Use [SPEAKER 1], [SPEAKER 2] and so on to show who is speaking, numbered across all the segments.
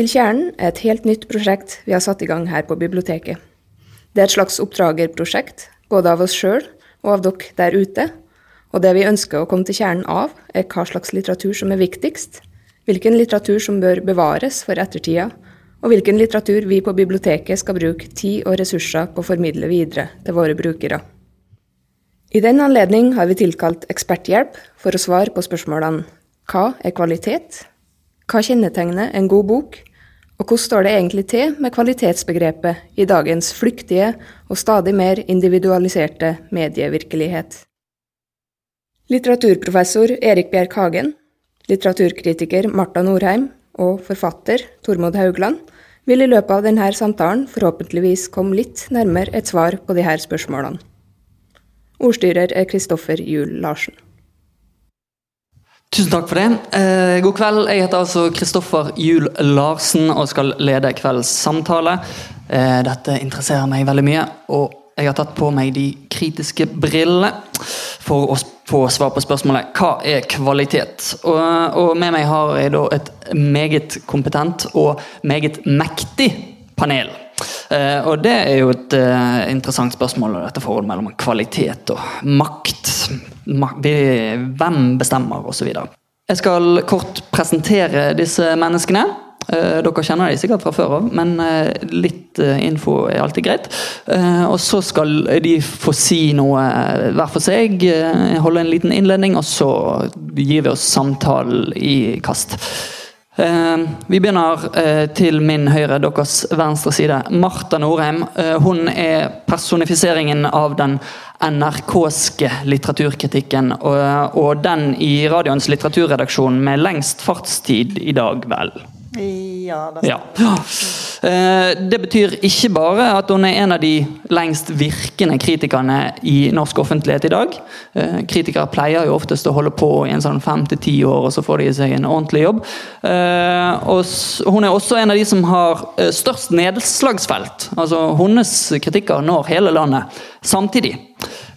[SPEAKER 1] til kjernen er et helt nytt prosjekt vi har satt i gang her på biblioteket. Det er et slags oppdragerprosjekt, både av oss sjøl og av dere der ute. Og det vi ønsker å komme til kjernen av, er hva slags litteratur som er viktigst, hvilken litteratur som bør bevares for ettertida, og hvilken litteratur vi på biblioteket skal bruke tid og ressurser på å formidle videre til våre brukere. I den anledning har vi tilkalt eksperthjelp for å svare på spørsmålene hva er kvalitet, hva kjennetegner en god bok, og hvordan står det egentlig til med kvalitetsbegrepet i dagens flyktige og stadig mer individualiserte medievirkelighet? Litteraturprofessor Erik Bjerk Hagen, litteraturkritiker Marta Norheim og forfatter Tormod Haugland vil i løpet av denne samtalen forhåpentligvis komme litt nærmere et svar på disse spørsmålene. Ordstyrer er Kristoffer Juel Larsen.
[SPEAKER 2] Tusen takk for det. Eh, god kveld. Jeg heter altså Kristoffer Juel Larsen og skal lede kveldens samtale. Eh, dette interesserer meg veldig mye, og jeg har tatt på meg de kritiske brillene for å få svar på spørsmålet hva er kvalitet? Og, og med meg har jeg da et meget kompetent og meget mektig panel. Eh, og det er jo et uh, interessant spørsmål, dette forholdet mellom kvalitet og makt. Ma hvem bestemmer, osv. Jeg skal kort presentere disse menneskene. Uh, dere kjenner de sikkert fra før av, men litt info er alltid greit. og så skal de få si noe hver for seg, holde en liten innledning, og så gir vi oss samtalen i kast. Eh, vi begynner eh, til min høyre, deres venstre side. Marta Norheim. Eh, hun er personifiseringen av den NRK-ske litteraturkritikken, og, den i radioens litteraturredaksjon med lengst fartstid i dag, vel?
[SPEAKER 3] Ja, det. Ja.
[SPEAKER 2] Eh, det betyr ikke bare at hun er en av de lengst virkende kritikerne i norsk offentlighet i dag. Eh, kritikere pleier jo oftest å holde på i en sånn fem til ti år, og så får de seg en ordentlig jobb. Eh, og hun er også en av de som har størst nedslagsfelt. Altså hennes kritikker når hele landet samtidig.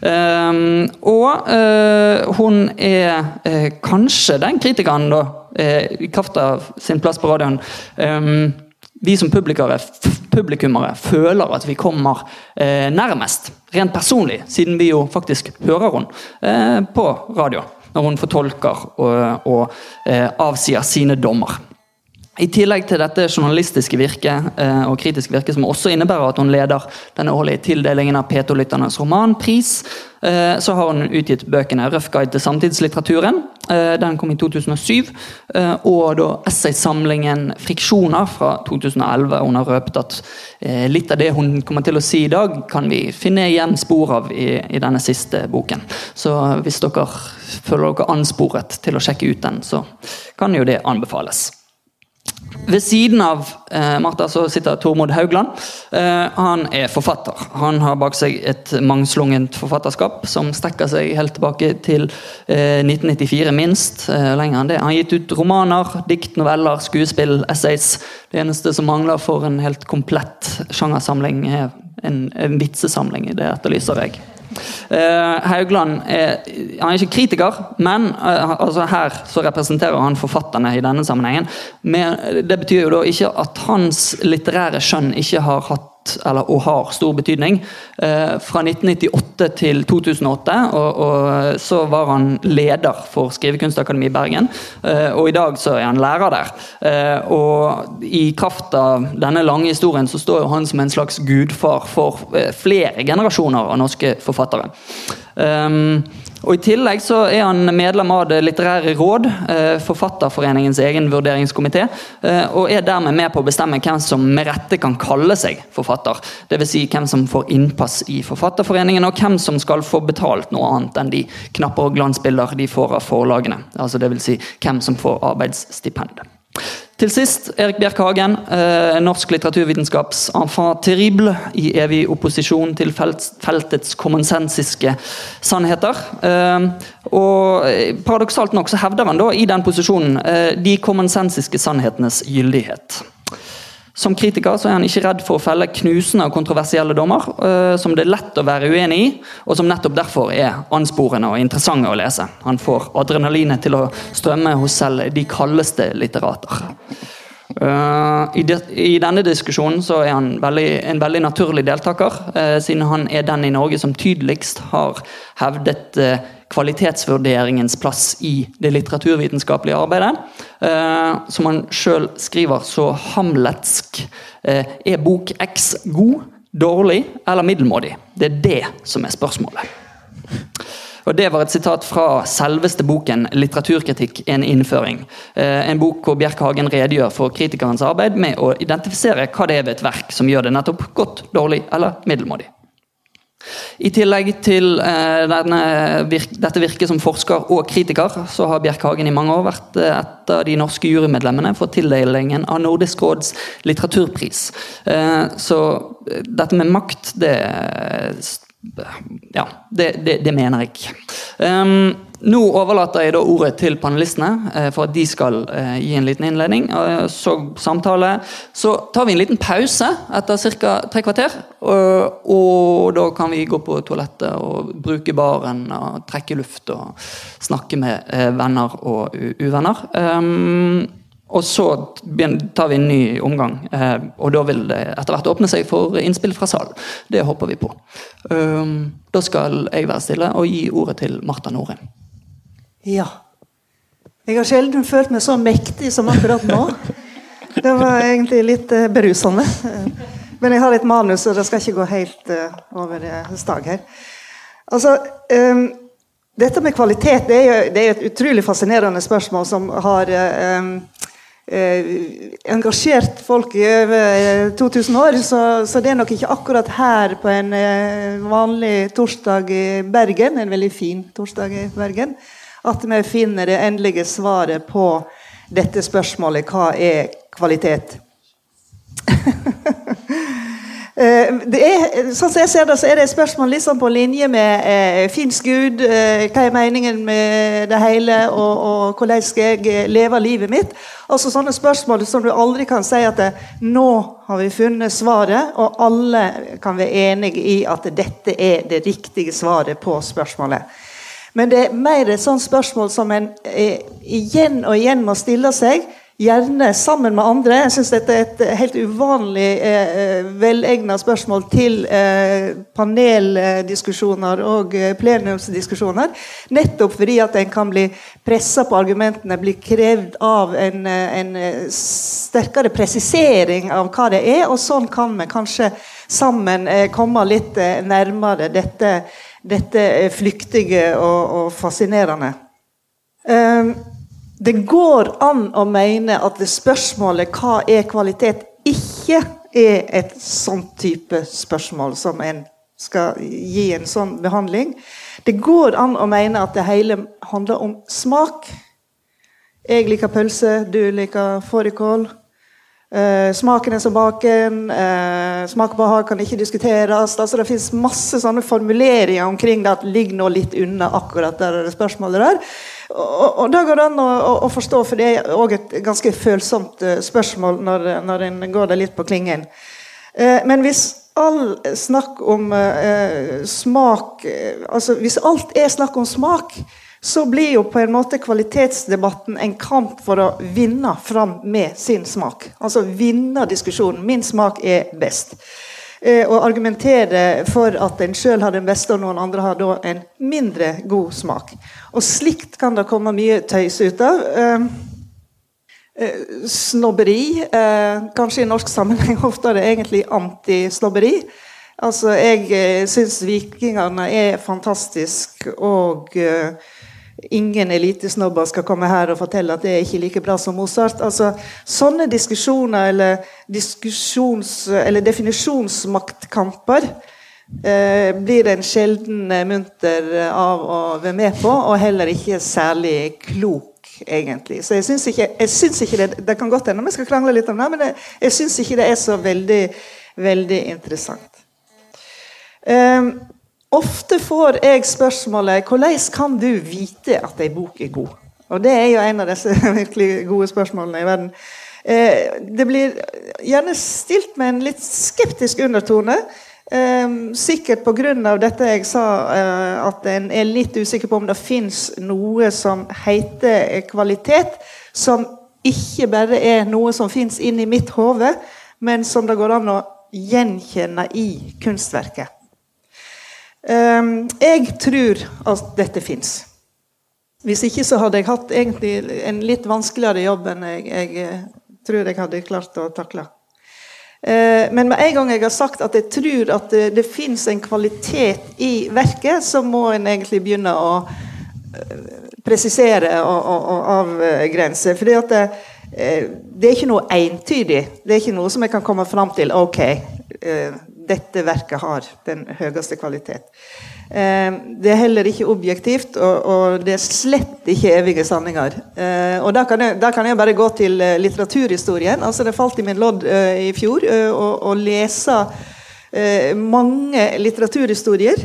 [SPEAKER 2] Um, og uh, hun er uh, kanskje den kritikeren, da, uh, i kraft av sin plass på radioen, um, vi som publikummere føler at vi kommer eh, nærmest, rent personlig, siden vi jo faktisk hører eh, på radio når hun fortolker og, og eh, avsier sine dommer. I tillegg til dette journalistiske virket eh, og kritiske virket, som også innebærer at hun leder den årlige tildelingen av P2-lytternes romanpris, eh, så har hun utgitt bøkene 'Røff guide til samtidslitteraturen', eh, den kom i 2007, eh, og da essaysamlingen 'Friksjoner' fra 2011. Hun har røpet at eh, litt av det hun kommer til å si i dag, kan vi finne igjen spor av i, i denne siste boken. Så hvis dere føler dere ansporet til å sjekke ut den, så kan jo det anbefales. Ved siden av eh, Martha så sitter Tormod Haugland. Eh, han er forfatter. Han har bak seg et mangslungent forfatterskap som strekker seg helt tilbake til eh, 1994, minst. Eh, lenger enn det. Han har gitt ut romaner, dikt, noveller, skuespill, essays. Det eneste som mangler for en helt komplett sjangersamling, er en, en vitsesamling. Det etterlyser jeg. Uh, Haugland er, han er ikke kritiker, men uh, altså her så representerer han forfatterne i denne sammenhengen. Men det betyr jo da ikke at hans litterære skjønn ikke har hatt eller, og har stor betydning. Eh, fra 1998 til 2008 og, og, så var han leder for Skrivekunstakademiet i Bergen. Eh, og i dag så er han lærer der. Eh, og i kraft av denne lange historien så står han som en slags gudfar for eh, flere generasjoner av norske forfattere. Um, og I tillegg så er han medlem av Det litterære råd, eh, Forfatterforeningens egen vurderingskomité, eh, og er dermed med på å bestemme hvem som med rette kan kalle seg forfatter. Dvs. Si hvem som får innpass i Forfatterforeningen, og hvem som skal få betalt noe annet enn de knapper og glansbilder de får av forlagene. Altså Dvs. Si hvem som får arbeidsstipend. Til sist Erik Bjerk Hagen, eh, norsk litteraturvitenskaps enfant terrible i evig opposisjon til felt, feltets kommonsensiske sannheter. Eh, og Paradoksalt nok så hevder han da i den posisjonen eh, de kommonsensiske sannhetenes gyldighet. Som kritiker så er han ikke redd for å felle knusende og kontroversielle dommer, uh, som det er lett å være uenig i, og som nettopp derfor er ansporende og interessante å lese. Han får adrenalinet til å strømme hos selv de kaldeste litterater. Uh, i, de, i, denne diskusjonen så er han en veldig naturlig deltaker, uh, siden han er den i Norge som tydeligst har hevdet uh, kvalitetsvurderingens plass i det litteraturvitenskapelige arbeidet. som han sjøl skriver så hamletsk Er bok X god, dårlig eller middelmådig? Det er det som er spørsmålet. Og Det var et sitat fra selveste boken 'Litteraturkritikk en innføring'. Eh, en bok hvor Bjerke Hagen redegjør for kritikerens arbeid med å identifisere hva det er ved et verk som gjør det nettopp godt, dårlig eller middelmådig. I tillegg til eh, denne, dette virket som forsker og kritiker, så har Bjerke Hagen i mange år vært eh, et av de norske jurymedlemmene for tildelingen av Nordisk råds litteraturpris. Så dette med makt, det ja, det, det, det, mener jeg. Nå overlater jeg da ordet til panelistene uh, for at de skal uh, gi en liten innledning. Uh, så samtale. Så tar vi en liten pause etter ca. tre kvarter. og da kan vi gå på toalettet og bruke baren og trekke luft og snakke med venner og uvenner. Og så tar vi en ny omgang, eh, og da vil det etter hvert åpne seg for innspill fra salen. Det håper vi på. Da skal jeg være stille og gi ordet til Marta Norheim.
[SPEAKER 3] Ja. Jeg har sjelden følt meg så mektig som akkurat nå. Det var egentlig litt uh, berusende. Men jeg har et manus, og det skal ikke gå helt uh, over stag her. Altså, um, dette med kvalitet det er, jo, det er et utrolig fascinerende spørsmål som har um, Eh, engasjert folk i over 2000 eh, år, så, så, det er nok ikke akkurat her på en eh, vanlig torsdag i Bergen, en veldig fin torsdag i Bergen, at vi finner det endelige svaret på dette spørsmålet hva er kvalitet? Eh, er, sånn som jeg ser det, så er det et spørsmål liksom på linje med eh, fins Gud? Eh, hva er meningen med det hele? Og, og, hvordan skal jeg eh, leve livet mitt? Altså Sånne spørsmål som du aldri kan si at det, nå har vi funnet svaret, og alle kan være enige i at dette er det riktige svaret på spørsmålet. Men det er mer et sånt spørsmål som en eh, igjen og igjen må stille seg gjerne sammen med andre. Jeg syns dette er et helt uvanlig eh, eh velegna spørsmål til eh, paneldiskusjoner og eh, plenumsdiskusjoner. Nettopp fordi at en kan bli pressa på argumentene, bli krevd av en, eh, en, sterkere presisering av hva det er. Og sånn kan vi kanskje sammen komme litt nærmere dette, dette flyktige og, og fascinerende. Um, det går an å mene at spørsmålet 'hva er kvalitet?' ikke er et sånn type spørsmål som en skal gi en sånn behandling. Det går an å mene at det hele handler om smak. Jeg liker pølse, du liker fårikål. Uh, smaken er som baken. Uh, smak og behag kan ikke diskuteres. Altså, det finnes masse sånne formuleringer omkring det at ligger nå litt unna akkurat der det spørsmålet der. Og, og, da går det an å, å, å, forstå, for det er òg et ganske følsomt uh, spørsmål når, når en går det litt på klingen. Uh, men hvis all snakk om smak altså Hvis alt er snakk om smak, så blir jo på en måte kvalitetsdebatten en kamp for å vinne fram med sin smak. Altså vinne diskusjonen. Min smak er best. Eh, og argumentere for at en sjøl har den beste, og noen andre har da en mindre god smak. Og slikt kan det komme mye tøys ut av. Eh, eh, snobberi. Kanskje i norsk sammenheng ofte er det egentlig antisnobberi. Altså, jeg eh, syns vikingene er fantastiske, og ingen elitesnobber skal komme her og fortelle at det er ikke like bra som Mozart. Altså, sånne diskusjoner eller, diskusjons, eller definisjonsmaktkamper eh, blir en sjelden eh, munter av å være med på, og heller ikke særlig klok, egentlig. Så jeg syns ikke, jeg syns ikke det, det kan godt hende vi skal krangle litt om det, men jeg, jeg syns ikke det er så veldig, veldig interessant. Um, Ofte får jeg spørsmålet hvordan kan du vite at ei bok er god? Og Det er jo en av disse virkelig gode spørsmålene i verden. Eh, det blir gjerne stilt med en litt skeptisk undertone. Eh, sikkert pga. dette jeg sa, eh, at en er litt usikker på om det fins noe som heter kvalitet, som ikke bare er noe som fins inni mitt hode, men som det går an å gjenkjenne i kunstverket. Um, jeg tror at dette fins. Hvis ikke så hadde jeg hatt egentlig en litt vanskeligere jobb enn jeg, jeg eh, tror jeg hadde klart å takle. Uh, men med en gang jeg har sagt at jeg tror at det, det fins en kvalitet i verket, så må en egentlig begynne å uh, presisere og, og, og avgrense. For det, uh, det, er ikke noe entydig. Det er ikke noe som jeg kan komme fram til. Ok, dette verket har den høyeste kvalitet. Eh, det er heller ikke objektivt, og, det er slett ikke evige sanninger. Eh, og da kan, jeg, da kan, jeg, bare gå til eh, litteraturhistorien. Altså Det falt i min lodd i fjor å lese mange litteraturhistorier.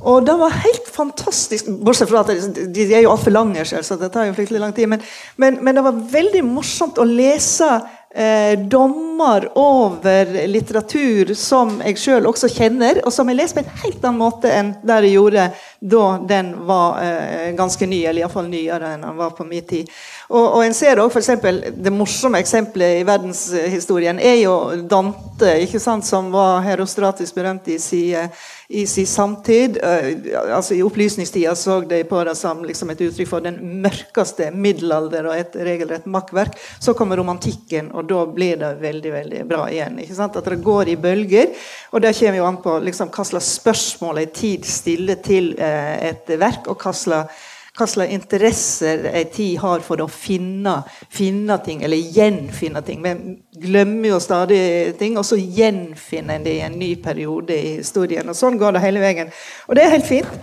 [SPEAKER 3] Og det var helt fantastisk Bortsett fra at de, er jo altfor lange, selv, så det tar jo fryktelig lang tid. Men, men, men, det var veldig morsomt å lese eh, dommer over litteratur som jeg sjøl også kjenner, og som jeg leser på en helt annen måte enn det jeg gjorde da den var eh, ganske ny, eller iallfall nyere enn den var på min tid. Og, og en ser for Det morsomme eksempelet i verdenshistorien er jo Dante, ikke sant, som var herostratisk berømt i sin i sin samtid. Eh, altså I opplysningstida så de på det som liksom et uttrykk for den mørkeste middelalder og et regelrett makkverk. Så kommer romantikken, og da blir det veldig veldig bra igjen. ikke sant? At det går i bølger. Og det kommer jo an på liksom, hva slags spørsmål ei tid stiller til eh, et verk, og hva slags hva slags interesser ei tid har for å finne, finne, ting, eller gjenfinne ting. Vi glemmer jo stadig ting, og så gjenfinner en det i en ny periode i historien. Og sånn går det hele veien. Og det er helt fint.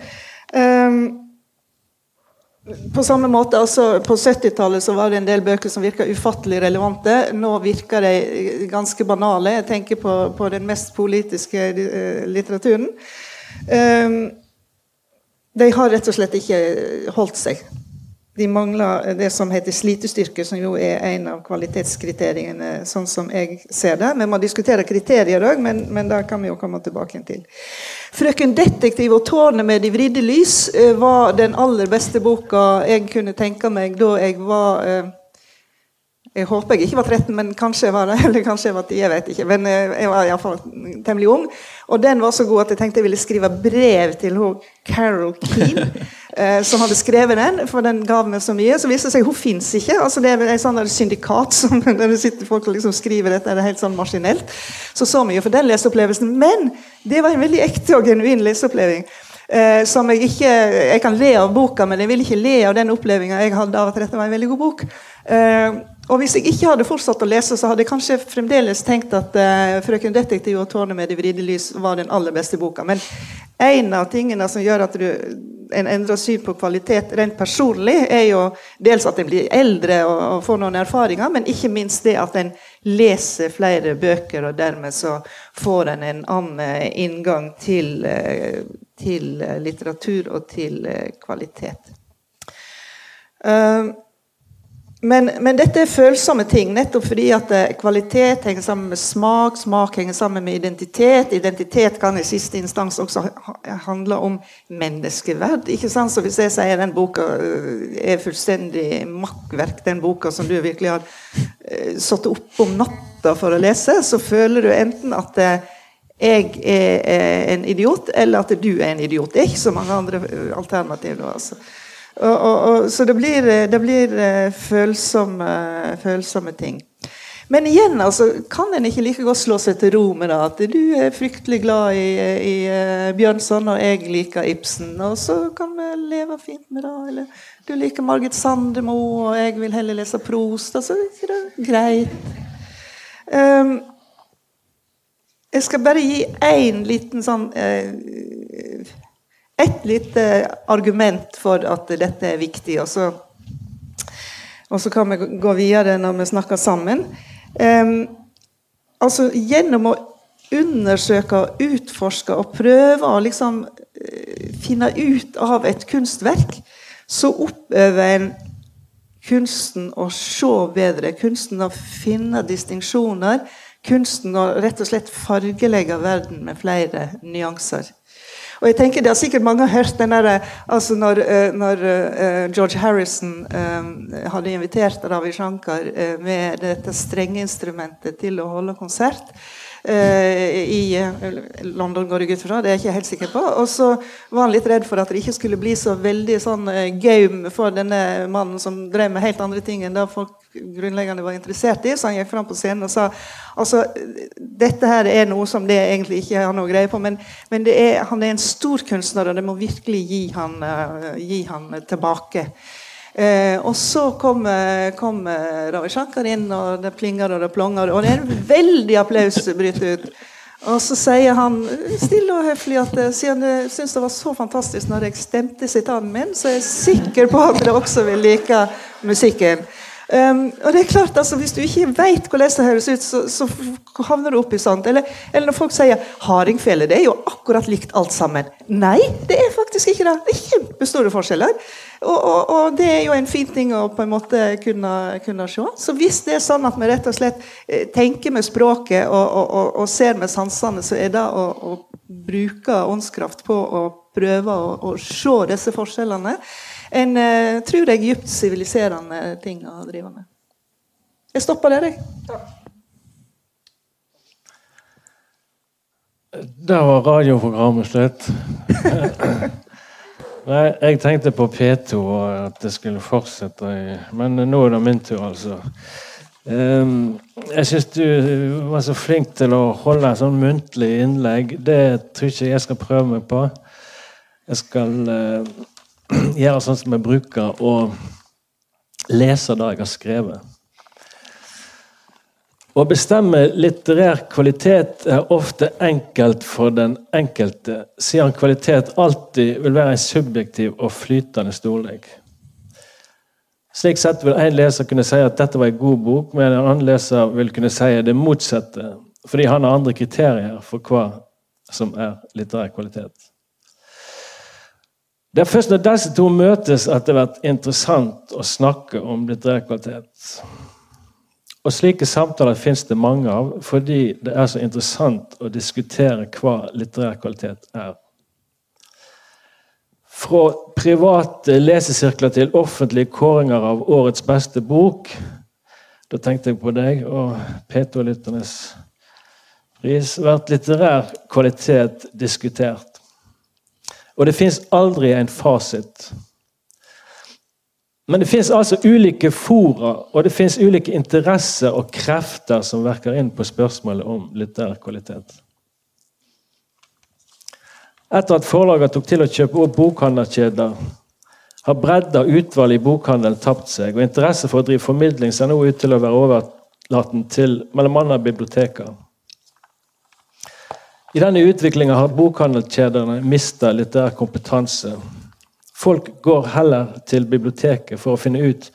[SPEAKER 3] Um, på samme måte, altså På 70-tallet så var det en del bøker som virka ufattelig relevante. Nå virker de ganske banale. Jeg tenker på, på den mest politiske uh, litteraturen. Um, de har rett og slett ikke holdt seg. De mangler det som heter slitestyrke, som jo er en av kvalitetskriteriene, sånn som jeg ser det. Vi må diskutere kriterier òg, men, men det kan vi jo komme tilbake til. 'Frøken Detektiv og tårnet med de vridde lys' eh, var den aller beste boka jeg kunne tenke meg da jeg var eh, jeg håper jeg ikke var 13, men kanskje jeg var det. Eller kanskje jeg var 10, jeg vet ikke. Men eh, jeg var iallfall temmelig ung. Og den var så god at jeg tenkte jeg ville skrive brev til Carol Keane, eh, som hadde skrevet den, for den ga meg så mye. Så viste det seg hun fins ikke. altså Det er et sånn syndikat som, der det sitter folk og liksom skriver dette det er helt sånn maskinelt. Så så mye for den leseopplevelsen. Men det var en veldig ekte og genuin leseoppleving. Eh, som jeg ikke Jeg kan le av boka, men jeg vil ikke le av den opplevelsen jeg hadde av at dette var en veldig god bok. Eh, og Hvis jeg ikke hadde fortsatt å lese, så hadde jeg kanskje fremdeles tenkt at uh, 'Frøken Detektiv og tårnet med det vridde lys' var den aller beste boka. Men en av tingene som gjør at du, en endrer syn på kvalitet rent personlig, er jo dels at en blir eldre og, og, får noen erfaringer, men ikke minst det at en leser flere bøker, og dermed så får en en annen inngang til, uh, til litteratur og til kvalitet. Uh, men, men, dette er følsomme ting, nettopp fordi at eh, kvalitet henger sammen med smak, smak henger sammen med identitet. Identitet kan i siste instans også handle om menneskeverd. ikke sant? Så Hvis jeg sier den boka eh, er fullstendig makkverk, den boka som du virkelig har uh, satt opp om natta for å lese, så føler du enten at jeg er en idiot, eller at du er en idiot. Det er ikke så mange andre alternativer. altså. Og, og, og, så det blir, det blir eh, følsomme, følsomme, ting. Men igjen altså, kan en ikke like godt slå seg til ro med det, at du er fryktelig glad i, i uh, Bjørnson, og jeg liker Ibsen. Og så kan vi leve fint med det. Eller du liker Margit Sandemo, og jeg vil heller lese Prost. Altså, er det greit. Um, jeg skal bare gi én liten sånn uh, ett lite argument for at dette er viktig, og så, og så kan vi gå videre når vi snakker sammen. Um, altså Gjennom å undersøke, utforske og prøve å liksom uh, finne ut av et kunstverk, så oppøver en kunsten å se bedre, kunsten å finne distinksjoner, kunsten å rett og slett fargelegge verden med flere nyanser. Og jeg tenker Det har sikkert mange hørt den der, altså når, eh, når uh, George Harrison hadde invitert Ravi Shankar med dette strengeinstrumentet til å holde konsert. Uh, I London, går det ut fra. Det er jeg ikke helt sikker på. Og så var han litt redd for at det ikke skulle bli så veldig sånn game for denne mannen som drev med helt andre ting enn det folk grunnleggende var interessert i. Så han gikk fram på scenen og sa altså, dette her er noe som det egentlig ikke har noe greie på, men, men er, han er en stor kunstner, og det må virkelig gi han, gi han tilbake. Eh, og så kommer kom Ravi Shankar inn, og det plinger og det plonger, og det er en veldig applaus bryter ut. Og så sier han stille og høflig at eh, siden du syns det var så fantastisk når jeg stemte sitaten min, så er jeg sikker på at dere også vil like musikken. Um, og det er klart, altså, Hvis du ikke vet hvordan det høres ut, så, så havner du opp i sånt. Eller, eller, når folk sier hardingfele, det er jo akkurat likt alt sammen. Nei, det er faktisk ikke det. Det er kjempestore forskjeller. Og, og, og, det er jo en fin ting å på en måte kunne, kunne, se. Så hvis det er sånn at vi rett og slett eh, tenker med språket og, og ser med sansene, så er det å, å bruke åndskraft på å prøve å, å se disse forskjellene en uh, tror jeg dypt siviliserende ting å drive med. Jeg stopper der, jeg.
[SPEAKER 4] Der var radioprogrammet slutt. Nei, jeg tenkte på P2 og at det skulle fortsette, men nå er det min tur, altså. Um, jeg syns du var så flink til å holde sånn muntlig innlegg. Det tror ikke jeg skal prøve meg på. Jeg skal uh, gjøre sånn som jeg bruker, og lese det jeg har skrevet. Å bestemme litterær kvalitet er ofte enkelt for den enkelte, siden kvalitet alltid vil være en subjektiv og flytende storlek. Slik sett vil en leser kunne si at dette var en god bok, men en annen leser vil kunne si det motsatte, fordi han har andre kriterier for hva som er litterær kvalitet. Det er først når disse to møtes at det har vært interessant å snakke om litterær kvalitet. Og Slike samtaler fins det mange av fordi det er så interessant å diskutere hva litterær kvalitet er. Fra private lesesirkler til offentlige kåringer av årets beste bok. Da tenkte jeg på deg og P2-lytternes pris. Vært litterær kvalitet diskutert. Og det fins aldri en fasit. Men det fins altså ulike fora, og det fins ulike interesser og krefter som verker inn på spørsmålet om litterær kvalitet. Etter at forlagene tok til å kjøpe opp bokhandlerkjeder, har bredda utvalg i bokhandelen tapt seg, og interesse for å drive formidling ser nå ut til å være overlaten til bl.a. biblioteker. I denne utviklinga har bokhandelkjedene mista litterær kompetanse. Folk går heller til biblioteket for å finne ut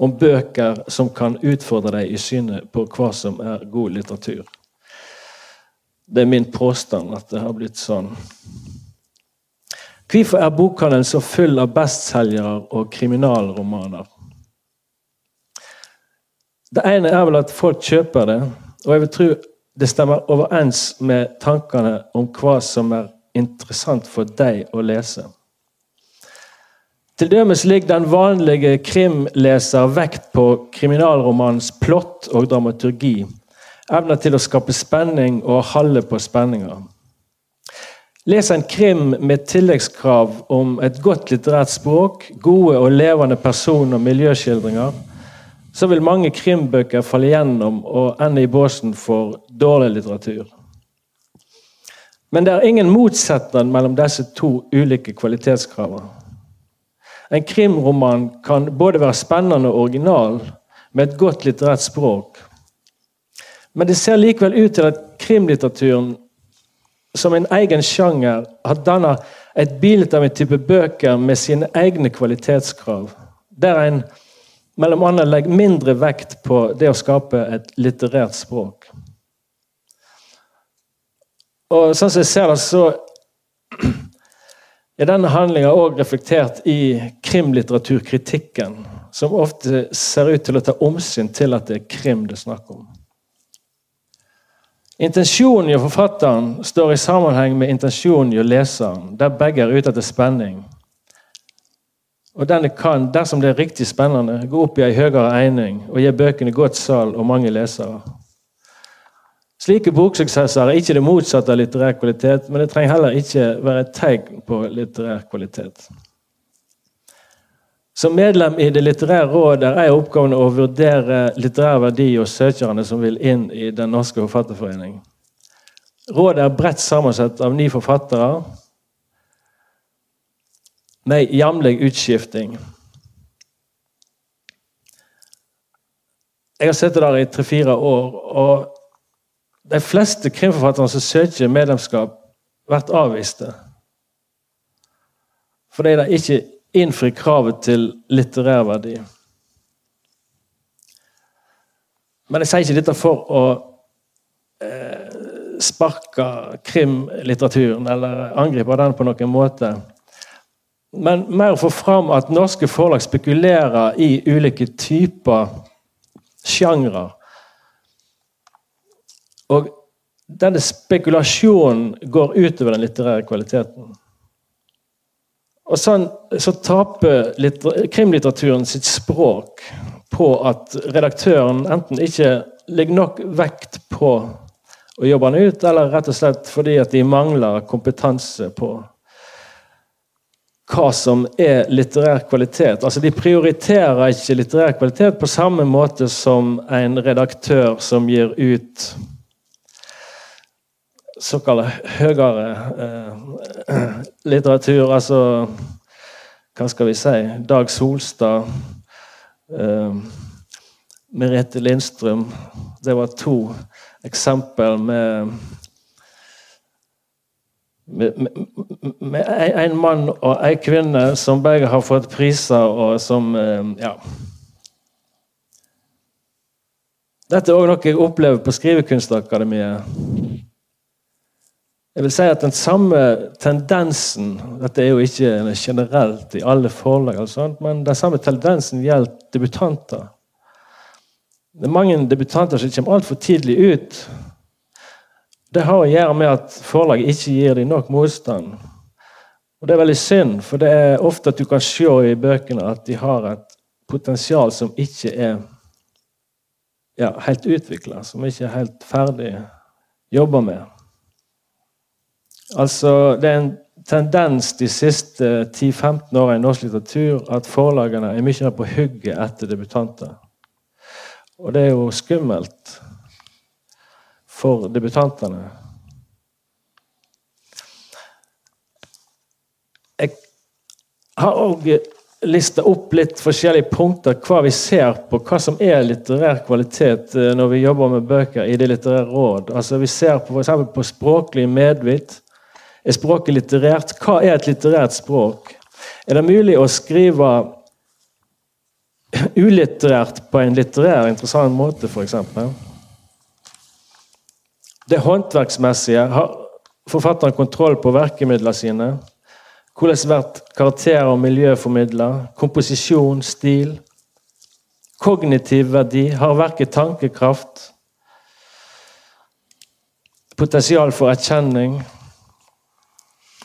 [SPEAKER 4] om bøker som kan utfordre deg i synet på hva som er god litteratur. Det er min påstand at det har blitt sånn. Hvorfor er bokhandelen så full av bestselgere og kriminalromaner? Det ene er vel at folk kjøper det, og jeg vil tro det stemmer overens med tankene om hva som er interessant for deg å lese. Til dømes ligger den vanlige krimleser vekt på kriminalromanens plott og dramaturgi, evner til å skape spenning og holde på spenninger. Les en krim med tilleggskrav om et godt litterært språk, gode og levende person- og miljøskildringer, så vil mange krimbøker falle gjennom og ende i båsen for dårlig litteratur. Men det er ingen motsetning mellom disse to ulike kvalitetskravene. En krimroman kan både være spennende og original, med et godt litterært språk. Men det ser likevel ut til at krimlitteraturen som en egen sjanger har dannet et bilde av en type bøker med sine egne kvalitetskrav. Der en mellom annet legger mindre vekt på det å skape et litterært språk. Og sånn som jeg ser det, så er denne handlinga òg reflektert i krimlitteraturkritikken, som ofte ser ut til å ta omsyn til at det er krim det er snakk om. Intensjonen i forfatteren står i sammenheng med intensjonen i leseren, der begge er ute etter spenning. Og denne kan, dersom det er riktig spennende, gå opp i ei høyere eining og gi bøkene godt salg og mange lesere. Slike boksuksesser er ikke det motsatte av litterær kvalitet, men det trenger heller ikke være et tegn på litterær kvalitet. Som medlem i Det litterære rådet er jeg oppgaven å vurdere litterær verdi hos søkerne som vil inn i Den norske forfatterforening. Rådet er bredt sammensatt av ni forfattere med jevnlig utskifting. Jeg har sittet der i tre-fire år, og de fleste krimforfatterne som søker medlemskap, blir avviste. Fordi de ikke innfrir kravet til litterær verdi. Men jeg sier ikke dette for å eh, sparke krimlitteraturen eller angripe den på noen måte. Men mer å få fram at norske forlag spekulerer i ulike typer sjangre og denne spekulasjonen går utover den litterære kvaliteten. Og sånn, så taper krimlitteraturen sitt språk på at redaktøren enten ikke legger nok vekt på å jobbe den ut, eller rett og slett fordi at de mangler kompetanse på hva som er litterær kvalitet. Altså De prioriterer ikke litterær kvalitet på samme måte som en redaktør som gir ut såkalt høyere eh, litteratur. Altså Hva skal vi si? Dag Solstad. Eh, Merete Lindstrøm. Det var to eksempel med med, med, en mann og en kvinne som begge har fått priser, og som eh, Ja. Dette er òg noe jeg opplever på Skrivekunstakademiet. Jeg vil si at den samme tendensen Dette er jo ikke generelt i alle forlag, men den samme tendensen gjelder debutanter. Det er mange debutanter som kommer altfor tidlig ut. Det har å gjøre med at forlaget ikke gir dem nok motstand. Og Det er veldig synd, for det er ofte at du kan se i bøkene at de har et potensial som ikke er ja, helt utvikla, som ikke er helt ferdig jobba med. Altså, Det er en tendens de siste 10-15 årene i norsk litteratur at forlagene er mye mer på hugget etter debutanter. Og det er jo skummelt for debutantene. Jeg har òg lista opp litt forskjellige punkter hva vi ser på hva som er litterær kvalitet eh, når vi jobber med bøker i Det litterære råd. Altså Vi ser på, for på språklig medvitt er språket litterært? Hva er et litterært språk? Er det mulig å skrive ulitterært på en litterær, interessant måte, f.eks.? Det håndverksmessige. Har forfatteren kontroll på verkemidlene sine? Hvordan blir karakterer og miljø formidla? Komposisjon, stil? Kognitiv verdi. Har verket tankekraft? Potensial for erkjenning?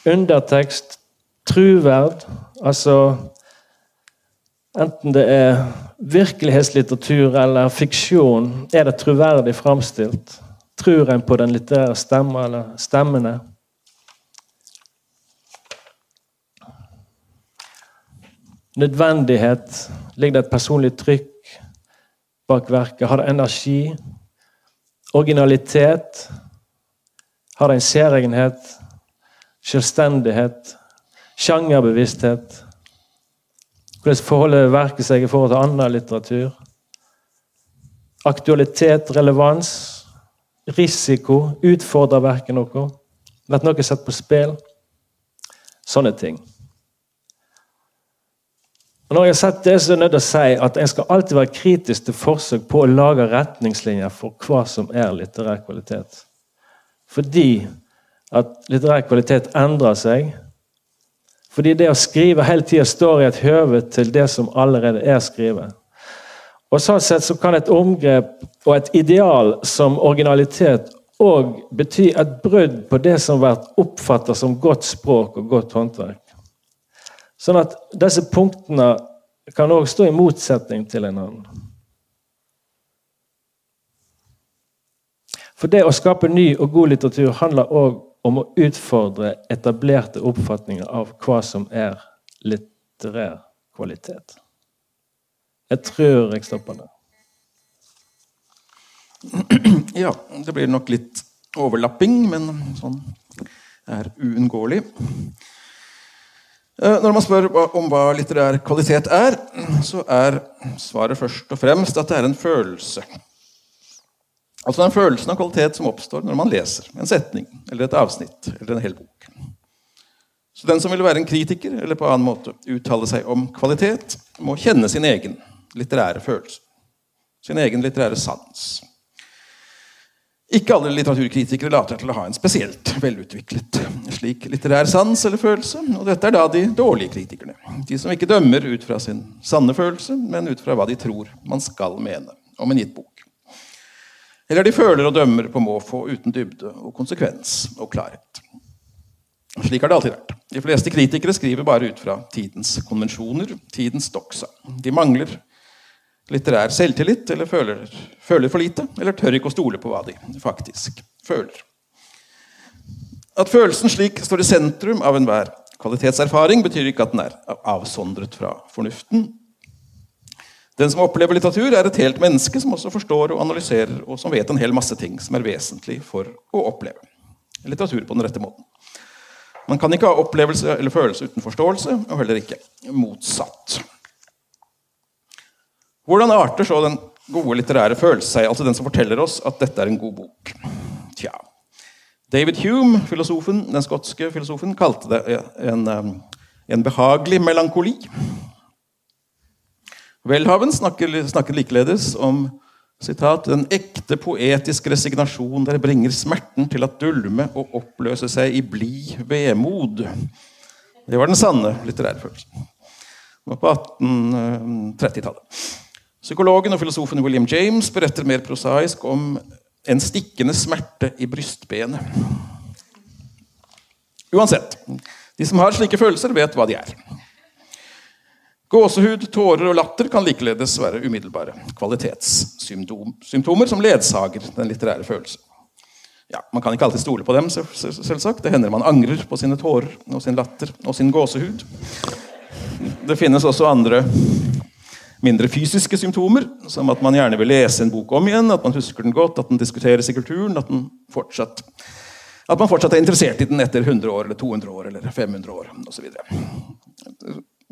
[SPEAKER 4] undertekst, truverd, altså Enten det er virkelighetslitteratur eller fiksjon, er det troverdig framstilt? Tror en på den litterære stemma eller stemmene? Nødvendighet. Ligger det et personlig trykk bak verket? Har det energi? Originalitet? Har det en særegenhet? selvstendighet, sjangerbevissthet. Hvordan forholder verket seg i forhold til annen litteratur? Aktualitet, relevans, risiko. Utfordrer verket noe? Blir noe satt på spill? Sånne ting. Og når jeg har sett det, så er jeg nødt til å si at en skal alltid være kritisk til forsøk på å lage retningslinjer for hva som er litterær kvalitet. Fordi at litterær kvalitet endrer seg. Fordi det å skrive hele tida står i et høve til det som allerede er skrevet. Og Sånn sett så kan et omgrep og et ideal som originalitet òg bety et brudd på det som vært oppfattet som godt språk og godt håndverk. Sånn at disse punktene kan òg stå i motsetning til hverandre. For det å skape ny og god litteratur handler òg om å utfordre etablerte oppfatninger av hva som er litterær kvalitet. Jeg tror jeg stopper der.
[SPEAKER 5] Ja, det blir nok litt overlapping, men sånn er uunngåelig. Eh, når man spør om hva litterær kvalitet er, så er svaret først og fremst at det er en følelse. Altså den følelsen av kvalitet som oppstår når man leser en setning eller et avsnitt eller en hel bok. Så den som vil være en kritiker eller på annen måte uttale seg om kvalitet, må kjenne sin egen litterære følelse. Sin egen litterære sans. Ikke alle litteraturkritikere later til å ha en spesielt velutviklet slik litterær sans eller følelse. Og dette er da de dårlige kritikerne. De som ikke dømmer ut fra sin sanne følelse, men ut fra hva de tror man skal mene om en gitt bok. Eller de føler og dømmer på måfå uten dybde og konsekvens og klarhet. Slik har det alltid vært. De fleste kritikere skriver bare ut fra tidens konvensjoner, tidens doksa. De mangler litterær selvtillit, eller føler, føler, for lite, eller tør ikke å stole på hva de faktisk føler. At følelsen slik står i sentrum av enhver kvalitetserfaring, betyr ikke at den er avsondret fra fornuften. Den som opplever litteratur, er et helt menneske som også forstår og analyserer, og som vet en hel masse ting som er vesentlig for å oppleve litteratur på den rette måten. Man kan ikke ha opplevelse eller følelse uten forståelse, og heller ikke motsatt. Hvordan arter så den gode litterære følelse seg, altså den som forteller oss at dette er en god bok? Tja. David Hume, filosofen, den skotske filosofen, kalte det en, en behagelig melankoli. Welhaven snakker, snakker likeledes om citat, den ekte poetiske resignasjon der bringer smerten til at dulme og oppløse seg i blid vemod. Det var den sanne litterære følelsen. Det var på 1830-tallet. Psykologen og filosofen William James beretter mer prosaisk om en stikkende smerte i brystbenet. Uansett, de som har slike følelser, vet hva de er. Gåsehud, tårer og latter kan likeledes være umiddelbare kvalitetssymptomer som ledsager den litterære følelsen. Ja, Man kan ikke alltid stole på dem, selvsagt. Det hender man angrer på sine tårer og sin latter og sin gåsehud. Det finnes også andre mindre fysiske symptomer, som at man gjerne vil lese en bok om igjen, at man husker den godt, at den diskuteres i kulturen, at, fortsatt, at man fortsatt er interessert i den etter 100 år, eller 200 år eller 500 år osv.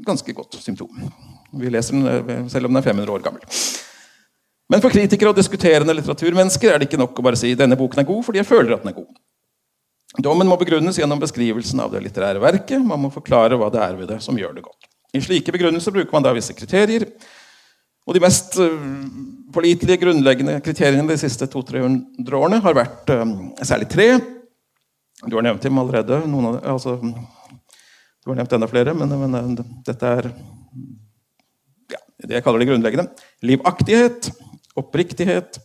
[SPEAKER 5] Ganske godt symptom. Vi leser den selv om den er 500 år gammel. Men for kritikere og diskuterende litteraturmennesker er det ikke nok å bare si denne boken er god fordi jeg føler at den er god. Dommen må begrunnes gjennom beskrivelsen av det litterære verket. Man må forklare hva det er ved det som gjør det godt. I slike begrunnelser bruker man da visse kriterier. Og de mest uh, pålitelige, grunnleggende kriteriene de siste 200-300 årene har vært uh, særlig tre. Du har nevnt dem allerede. Av, altså, du har nevnt enda flere, men, men uh, dette er ja, det jeg kaller det grunnleggende. Livaktighet, oppriktighet,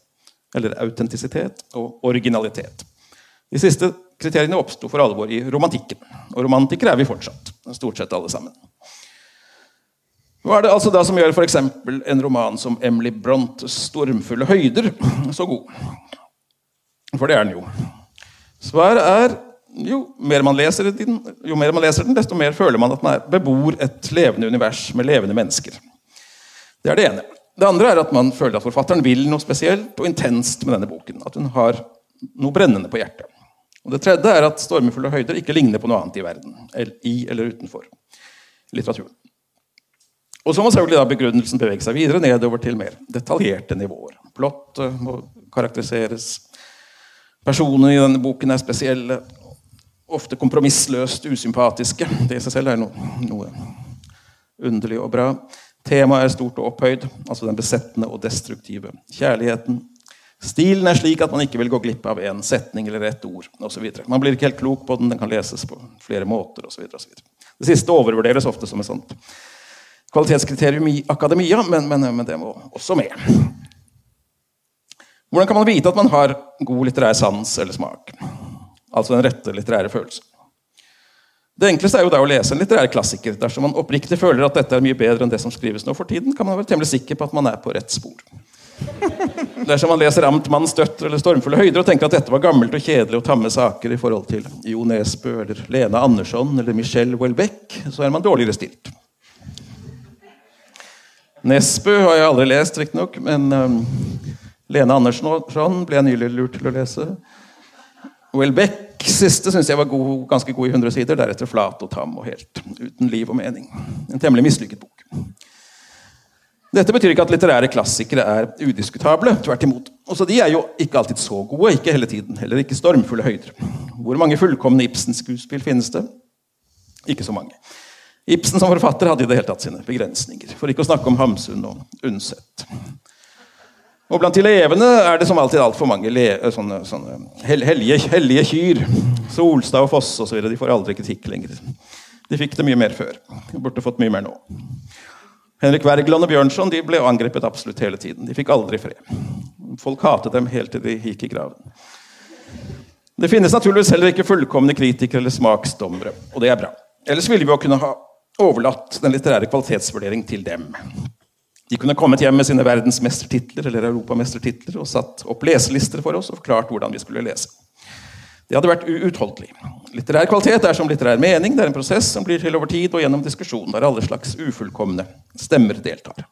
[SPEAKER 5] eller autentisitet, og originalitet. De siste kriteriene oppsto for alvor i romantikken. Og romantikere er vi fortsatt. Stort sett alle sammen. Hva er det altså da som gjør f.eks. en roman som Emily Brontes 'Stormfulle høyder' så god? For det er den jo. Svaret er jo mer, den, jo mer man leser den, desto mer føler man at man bebor et levende univers med levende mennesker. Det er det ene. Det andre er at man føler at forfatteren vil noe spesielt og intenst med denne boken. At hun har noe brennende på hjertet. Og Det tredje er at 'Stormefulle høyder' ikke ligner på noe annet i verden. I eller utenfor litteraturen. Og så må selvfølgelig da begrunnelsen bevege seg videre nedover til mer detaljerte nivåer. Plott må karakteriseres. Personene i denne boken er spesielle. Ofte kompromissløst usympatiske. Det i seg selv er noe, noe underlig og bra. Temaet er stort og opphøyd, altså den besettende og destruktive kjærligheten. Stilen er slik at man ikke vil gå glipp av en setning eller ett ord Og så videre. Man blir ikke helt klok på den, den kan leses på flere måter osv. Det siste overvurderes ofte som et sånt kvalitetskriterium i akademia, men, men, men det må også med. Hvordan kan man vite at man har god litterær sans eller smak? Altså den rette litterære følelsen. Det enkleste er jo da å lese en litterær klassiker. Dersom man oppriktig føler at dette er mye bedre enn det som skrives nå for tiden, kan man være temmelig sikker på at man er på rett spor. Dersom man leser Amtmannens døtre eller Stormfulle høyder og tenker at dette var gammelt og kjedelig og tamme saker i forhold til Jo Nesbø eller Lena Andersson eller Michelle Welbeck, så er man dårligere stilt. Nesbø har jeg aldri lest, riktignok, men um, Lene Andersson ble jeg nylig lurt til å lese. Welbeck siste syns jeg var god, ganske god i 100 sider. Deretter flat og tam og helt uten liv og mening. En temmelig mislykket bok. Dette betyr ikke at litterære klassikere er udiskutable. tvert imot. Også de er jo ikke alltid så gode, ikke hele tiden. Heller ikke stormfulle høyder. Hvor mange fullkomne Ibsen-skuespill finnes det? Ikke så mange. Ibsen som forfatter hadde i det hele tatt sine begrensninger. For ikke å snakke om Hamsun og Undset. Og blant elevene er det som alltid altfor mange eh, sånne, sånne hellige, hellige, kyr. Solstad og Foss osv. De får aldri kritikk lenger. De fikk det mye mer før. De burde fått mye mer nå. Henrik Wergeland og Bjørnson ble angrepet absolutt hele tiden. De fikk aldri fred. Folk hatet dem helt til de gikk i graven. Det finnes naturligvis heller ikke fullkomne kritikere eller smaksdommere, og det er bra. Ellers ville vi jo kunne ha overlatt den litterære kvalitetsvurdering til dem. De kunne kommet hjem med sine verdensmestertitler eller europamestertitler og satt opp leselister for oss og forklart hvordan vi skulle lese. Det hadde vært uutholdelig. Litterær kvalitet er som litterær mening. Det er en prosess som blir til over tid og gjennom diskusjon, der alle slags ufullkomne stemmer deltar.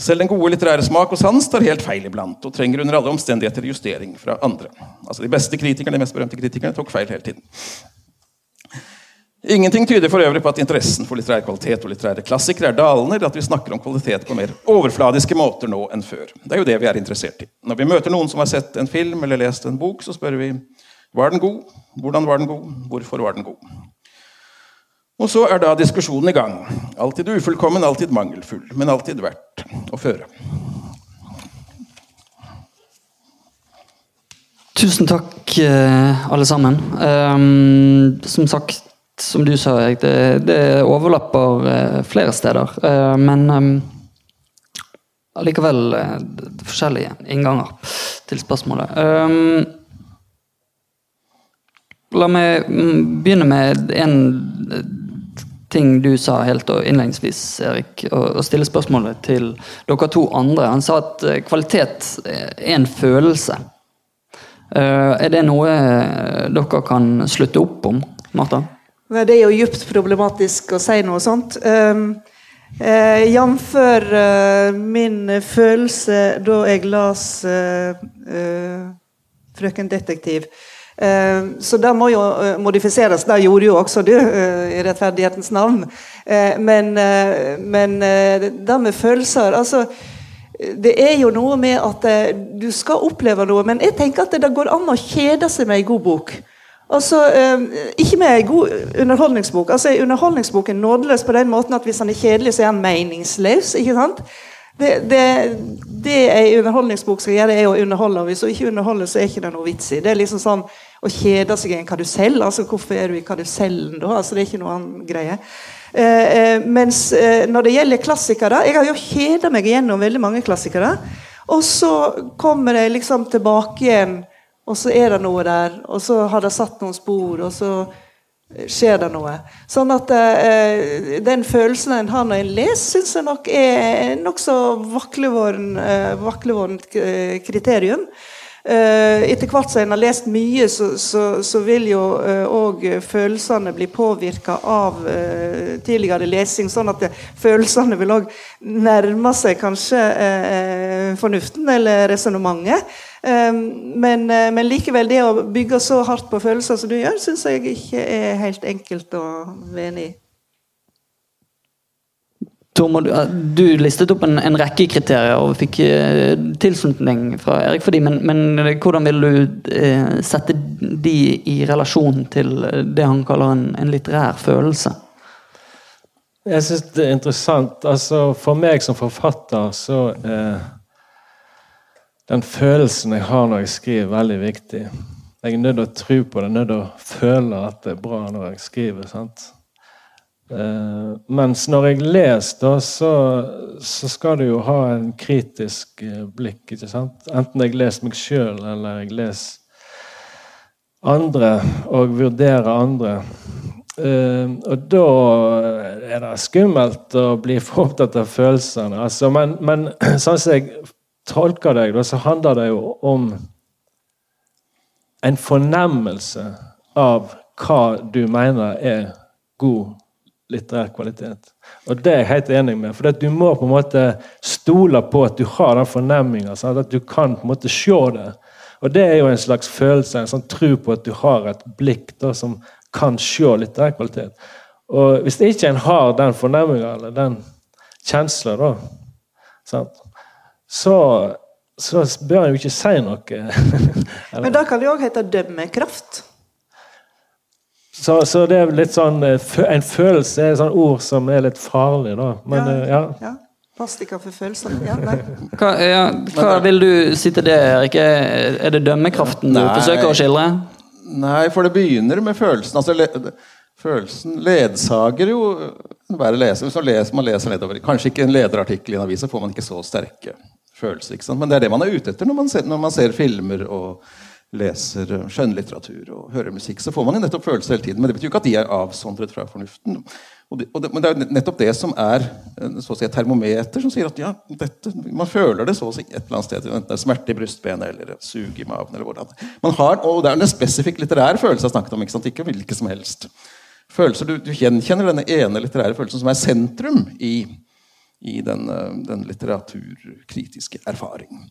[SPEAKER 5] Selv den gode litterære smak og sans tar helt feil iblant og trenger under alle omstendigheter justering fra andre. Altså De beste kritikerne, de mest berømte kritikerne tok feil hele tiden. Ingenting tyder for øvrig på at interessen for litterær kvalitet og litterære klassikere er dalende, eller at vi snakker om kvalitet på mer overfladiske måter nå enn før. Det er jo det vi er interessert i. Når vi møter noen som har sett en film eller lest en bok, så spør vi var den god, hvordan var den god, hvorfor var den god? Og så er da diskusjonen i gang. Alltid ufullkommen, alltid mangelfull, men alltid verdt å føre.
[SPEAKER 2] Tusen takk, eh, alle sammen. Um, som sagt som du sa, Erik, det, det overlapper eh, flere steder. Eh, men eh, allikevel forskjellige innganger til spørsmålet. La meg mm, begynne med en ting du sa helt innledningsvis, Erik, og, stille spørsmålet til dere to andre. Han sa at kvalitet er en følelse. Er det noe dere kan slutte opp om, Martha?
[SPEAKER 3] Det er jo djupt problematisk å si noe sånt. Um, eh, Jf. Uh, min følelse da jeg las uh, uh, 'Frøken detektiv'. Uh, så det må jo modifiseres. Det gjorde jo også du, i rettferdighetens navn. men men det med følelser altså, Det er jo noe med at du skal oppleve noe, men jeg tenker at det går an å kjede seg med ei god bok. Altså, Ikke med en god underholdningsbok. Altså, Er underholdningsboken nådeløs på den måten at hvis han er kjedelig, så er han meningsløs. ikke sant? Det, det, det en underholdningsbok skal gjøre, er å underholde. og Hvis hun ikke underholder, så er ikke det noe vits i. Det er liksom sånn å kjede seg i en karusell. altså Hvorfor er du i karusellen da? altså Det er ikke noe annen greie. Eh, eh, mens eh, når det gjelder klassikere Jeg har jo kjeda meg gjennom veldig mange klassikere. Og så kommer jeg liksom tilbake igjen og så er det noe der, og så har det satt noen spor, og så skjer det noe. Sånn at eh, den følelsen en har når en leser, syns jeg nok er nokså vaklevoren, eh, kriterium. Eh, etter hvert som en har lest mye, så, så, så vil jo òg uh, følelsene bli påvirka av tidligere lesing. Sånn at det, følelsene vil òg nærme seg kanskje fornuften eller resonnementet. Ehm, men, eh, men, likevel, det å bygge så hardt på følelser som du gjør, syns jeg ikke er helt enkelt å være enig i.
[SPEAKER 2] Tormod, du listet opp en, en, rekke kriterier og fikk uh, tilslutning fra Erik for de, men, men hvordan vil du sette de i relasjon til det han kaller en, en litterær følelse?
[SPEAKER 4] Jeg syns det er interessant. Altså, for meg som forfatter så uh, den følelsen jeg har når jeg skriver, er veldig viktig. Jeg er nødt til å tro på det, nødt til å føle at det er bra når jeg skriver. sant? Eh, mens når jeg leser, da, så, så skal du jo ha en kritisk eh, blikk. ikke sant? Enten jeg leser meg sjøl, eller jeg leser andre og vurderer andre. Eh, og da er det skummelt å bli for opptatt av følelsene. Altså, men, men sånn som jeg tolker deg, så handler det jo om en fornemmelse av hva du mener er god litterær kvalitet. Og det er jeg helt enig med. For du må på en måte stole på at du har den fornemminga. At du kan på en måte se det. Og det er jo en slags følelse, en sånn tro på at du har et blikk da, som kan se litterær kvalitet. Og hvis ikke en har den fornemminga eller den kjensla, da, sant? Så så bør en jo ikke si noe.
[SPEAKER 3] Men da kan det òg hete dømmekraft.
[SPEAKER 4] Så, så, det er litt sånn eh, En følelse er et sånt ord som er litt farlig, da. Men, ja.
[SPEAKER 3] Eh, ja. ja. Plastika for følelser. Ja,
[SPEAKER 2] hva, ja, hva, vil du si til det, Erik? Er det dømmekraften du forsøker å skildre?
[SPEAKER 5] Nei, for det begynner med følelsen. Altså, le, følelsen ledsager jo enhver leser. Hvis man leser, man leser nedover, Kanskje ikke en lederartikkel i en avis, så får man ikke så sterke følelser. ikke sant? Men det er det man er ute etter når man ser, når man ser filmer og leser skjønnlitteratur og hører musikk, så får man jo nettopp følelser hele tiden. Men det betyr jo ikke at de er avsondret fra fornuften. Og det, og det, men det er jo nettopp det som er så å si, et termometer som sier at ja, dette, man føler det så å si et eller annet sted. Enten det er smerte i brystbenet eller sug i maven. eller hvordan. Man har, Og det er en spesifikk litterær følelse jeg snakket om, ikke sant? ikke hvilke som helst. Følelser, du, du gjenkjenner denne ene litterære følelsen som er sentrum i, i den, den litteraturkritiske erfaringen.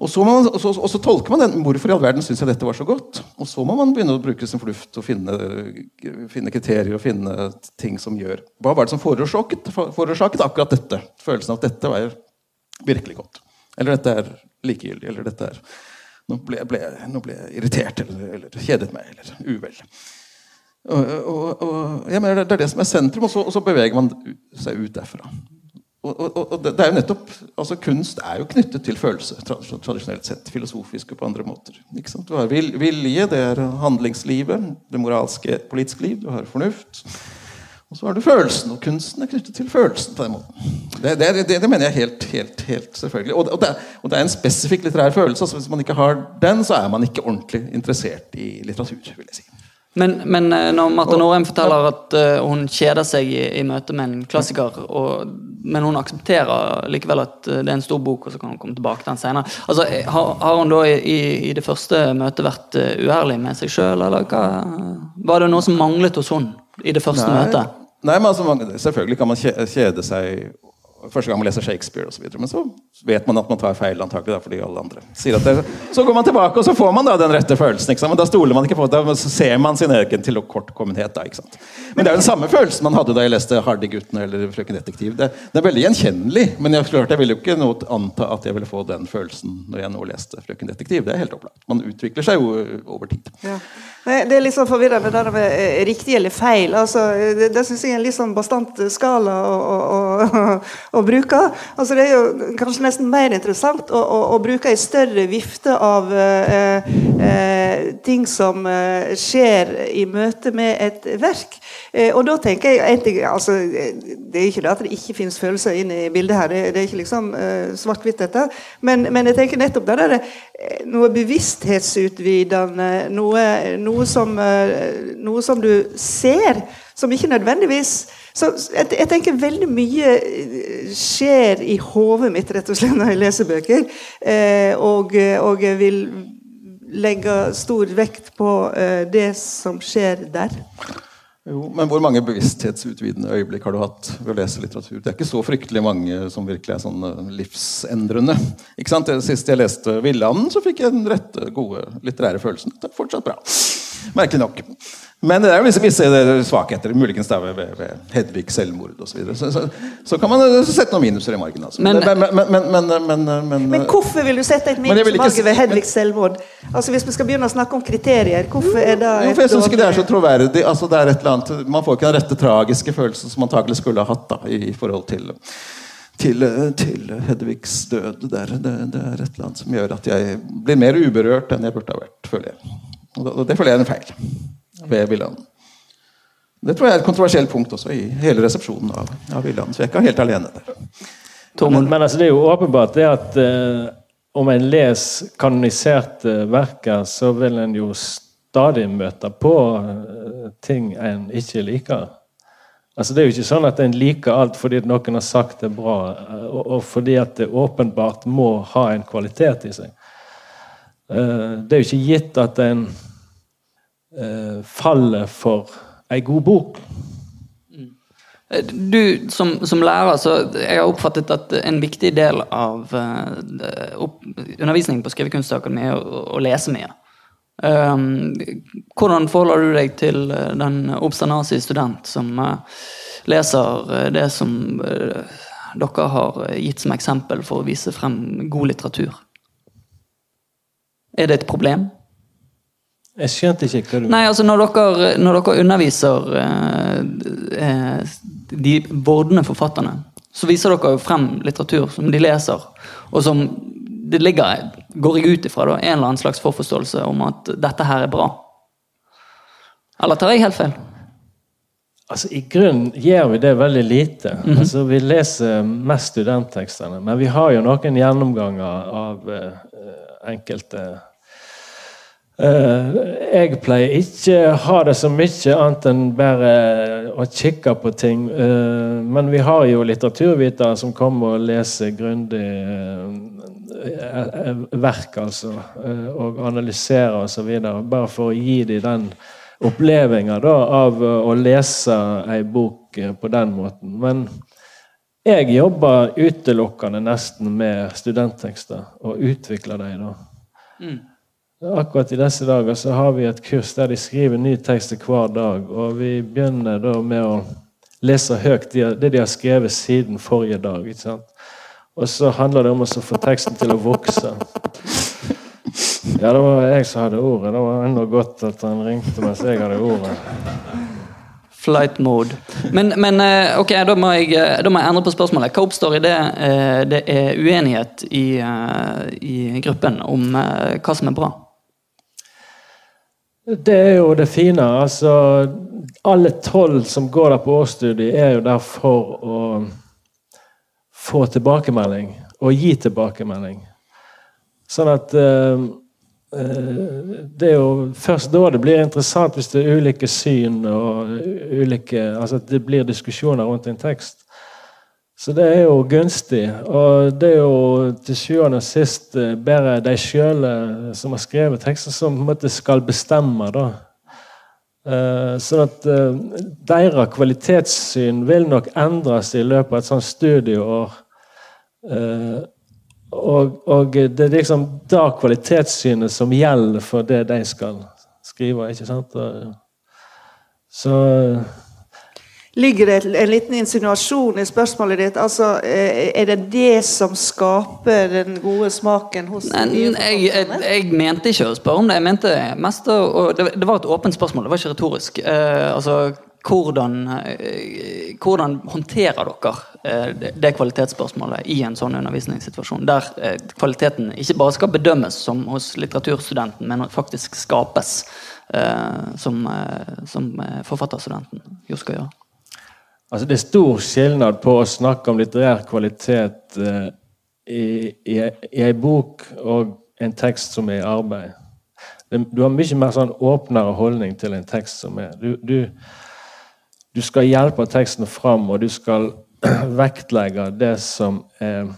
[SPEAKER 5] Og så, man, og, så, og så, tolker man den. Hvorfor i all verden syns jeg dette var så godt? Og så må man begynne å bruke sin fornuft og finne, finne, kriterier og finne ting som gjør Hva var det som forårsaket, forårsaket akkurat dette? Følelsen av at dette var virkelig godt. Eller dette er likegyldig. Eller dette er Nå ble, ble, nå ble jeg irritert eller, eller, kjedet meg eller uvel. Og, og, og jeg mener Det er det som er sentrum, og så, og så beveger man seg ut derfra. Og, og, det er jo nettopp, altså Kunst er jo knyttet til følelse, tradisjonelt sett. Filosofisk og på andre måter. Du har vilje, det er handlingslivet, det moralske, politiske liv. Du har fornuft. Og så har du følelsen, og kunsten er knyttet til følelsen. på den måten. Det, det, det, det mener jeg helt, helt, helt selvfølgelig. Og, og, og, det, er en spesifikk litterær følelse. altså Hvis man ikke har den, så er man ikke ordentlig interessert i litteratur. vil jeg si.
[SPEAKER 2] Men, men eh, når Martha Norheim forteller at uh, hun kjeder seg i, i møte med en klassiker, og, men hun aksepterer likevel at uh, det er en stor bok, og så kan hun komme tilbake til den senere. Altså, har, har hun da i, i, det første møtet vært uærlig med seg sjøl, eller hva? Var det noe som manglet hos hun i det første
[SPEAKER 5] Nei.
[SPEAKER 2] møtet?
[SPEAKER 5] Nei, men altså, Selvfølgelig kan man kjede seg første gang man leser Shakespeare osv. Men så vet man at man tar feil, antagelig, da, fordi alle andre sier at det Så går man tilbake, og så får man da den rette følelsen. Men da stoler man ikke på det, så ser man sin egen til kortkommenhet. da, ikke sant? Men det er jo den samme følelsen man hadde da jeg leste Hardy-guttene eller Frøken Detektiv. Det, det, er veldig gjenkjennelig, men jeg, klart, jeg ville jo ikke noe, anta at jeg ville få den følelsen når jeg nå leste Frøken Detektiv. Det er helt opplagt. Man utvikler seg jo over tid.
[SPEAKER 3] Ja. Det er litt sånn forvirrende det med eh, riktig eller feil. Altså, det det syns jeg er en litt sånn bastant skala og, og, å, å bruke. Altså, det er jo kanskje nesten mer interessant å, å bruke en større vifte av eh, eh, ting som eh, skjer i møte med et verk. Eh, og da tenker jeg egentlig, altså, Det er ikke det at det ikke finnes følelser inne i bildet her. Det, det er ikke liksom eh, svart-hvitt, dette. Men, men, jeg tenker nettopp det der, noe bevissthetsutvidende, noe, noe som, eh, noe som du ser, som ikke nødvendigvis så jeg, jeg, tenker veldig mye eh, skjer i hodet mitt rett og slett når jeg leser bøker. Eh, og, og, jeg vil legge stor vekt på eh, det som skjer der.
[SPEAKER 5] Jo, men Hvor mange bevissthetsutvidende øyeblikk har du hatt ved å lese litteratur? Det er ikke så fryktelig mange som virkelig er sånn eh, livsendrende. Ikke sant? Sist jeg leste 'Villanden', så fikk jeg den rette, gode litterære følelsen. Det er fortsatt bra. Merkelig nok. Men det er jo visse, visse svakheter, muligens da ved, ved Hedvig selvmord osv. Så, så, så, så kan man sette noen minuser i margen. Altså.
[SPEAKER 2] Men,
[SPEAKER 3] men, men, men, hvorfor vil du sette et minus i margen ved Hedvigs selvmord? Altså Hvis vi skal begynne å snakke om kriterier, hvorfor er det
[SPEAKER 5] jo, for Jeg syns ikke det er så troverdig. Altså, det er et eller annet, man får ikke den rette tragiske følelsen som man antakelig skulle ha hatt da, i forhold til til, til Hedvigs død. Det er, det, det er et eller annet som gjør at jeg blir mer uberørt enn jeg burde ha vært, føler jeg. Og det føler jeg er en feil ved Villand. Det tror jeg er et kontroversielt punkt også i hele resepsjonen av, av Villand. Så jeg er ikke helt alene der.
[SPEAKER 4] Men, men altså, det er jo åpenbart det at eh, om en leser kanoniserte verker, så vil en jo stadig møte på eh, ting en ikke liker. Altså, det er jo ikke sånn at en liker alt fordi noen har sagt det bra, eh, og, og fordi at det åpenbart må ha en kvalitet i seg. Eh, det er jo ikke gitt at en eh, faller for ei god bok.
[SPEAKER 2] Du som, som, lærer, så jeg har oppfattet at en viktig del av uh, opp, undervisningen på Skrivekunstakademiet er å, å, lese mye. Um, hvordan forholder du deg til uh, den obstanasi student som uh, leser det som dere har gitt som eksempel for å vise frem god litteratur? Er det et problem?
[SPEAKER 4] Jeg skjønte ikke hva du
[SPEAKER 2] Nei, altså Når dere, når dere underviser eh, eh, de vordende forfatterne, så viser dere jo frem litteratur som de leser, og som det ligger, går jeg ut ifra, da, en eller annen slags forforståelse om at dette her er bra. Eller tar jeg helt feil?
[SPEAKER 4] Altså, I grunnen gjør vi det veldig lite. Mm -hmm. altså, Vi leser mest studenttekstene, men vi har jo noen gjennomganger av uh, enkelte Eh, jeg pleier ikke ha det så mye annet enn bare å kikke på ting. Eh, men vi har jo litteraturvitere som kommer og leser grundig eh, verk, altså. Og analyserer osv. Bare for å gi dem den opplevelsen av å lese ei bok på den måten. Men jeg jobber utelukkende nesten med studenttekster og utvikler dem. da. Mm. Akkurat i disse dager så har vi et kurs der de skriver ny tekst hver dag. Og vi begynner da med å lese høyt det de har skrevet siden forrige dag. ikke sant? Og så handler det om å få teksten til å vokse. Ja, det var jeg som hadde ordet. Det var enda godt at han ringte mens jeg hadde ordet.
[SPEAKER 2] Flight mode. Men, men eh, ok, da må, jeg, eh, da må, jeg, endre på spørsmålet. Hva oppstår i det eh, det er uenighet i, i gruppen om hva som er bra?
[SPEAKER 4] Det er jo det fine. altså Alle tolv som går der på årsstudiet, er jo der for å få tilbakemelding og gi tilbakemelding. Sånn at det er jo først da det blir interessant, hvis det er ulike syn og ulike Altså det blir diskusjoner rundt en tekst. Så det er jo gunstig. Og det er jo til sjuende og sist eh, bare de sjøl som har skrevet teksten, som på en måte skal bestemme. da. Sånn at deres kvalitetssyn vil nok endres i løpet av et sånt studieår. Og, og, det er liksom da kvalitetssynet som gjelder for det de skal skrive. ikke sant? Så
[SPEAKER 3] Ligger det en liten insinuasjon i spørsmålet ditt? Altså, eh, Er det det som skaper den gode smaken hos
[SPEAKER 2] Nei, jeg, jeg, jeg, mente ikke å spørre om det. Jeg mente mest å, det, det, var et åpent spørsmål, det var ikke retorisk. Eh, altså, hvordan, eh, hvordan, håndterer dere eh, det, kvalitetsspørsmålet i en sånn undervisningssituasjon? Der eh, kvaliteten ikke bare skal bedømmes som hos litteraturstudenten, men faktisk skapes som, som forfatterstudenten jo skal gjøre.
[SPEAKER 4] Altså, det er stor skilnad på å snakke om litterær kvalitet i, i, i ei bok og en tekst som er i arbeid. Du har mye mer sånn åpnere holdning til en tekst som er Du, du, du skal hjelpe teksten fram, og du skal vektlegge det som er,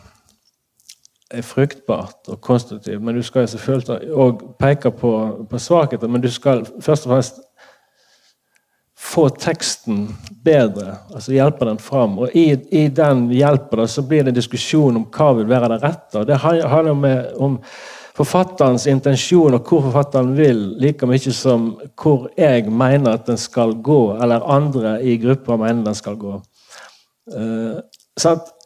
[SPEAKER 4] er fruktbart og konstruktivt. Men du skal selvfølgelig òg peke på, på svakheter. Men du skal først og fremst få teksten bedre, altså hjelpe den fram. Og i, i den hjelpen så blir det en diskusjon om hva vil være det rette. Det handler om, om forfatterens intensjon og hvor forfatteren vil, like mye som hvor jeg mener at den skal gå, eller andre i gruppa mener den skal gå. Uh?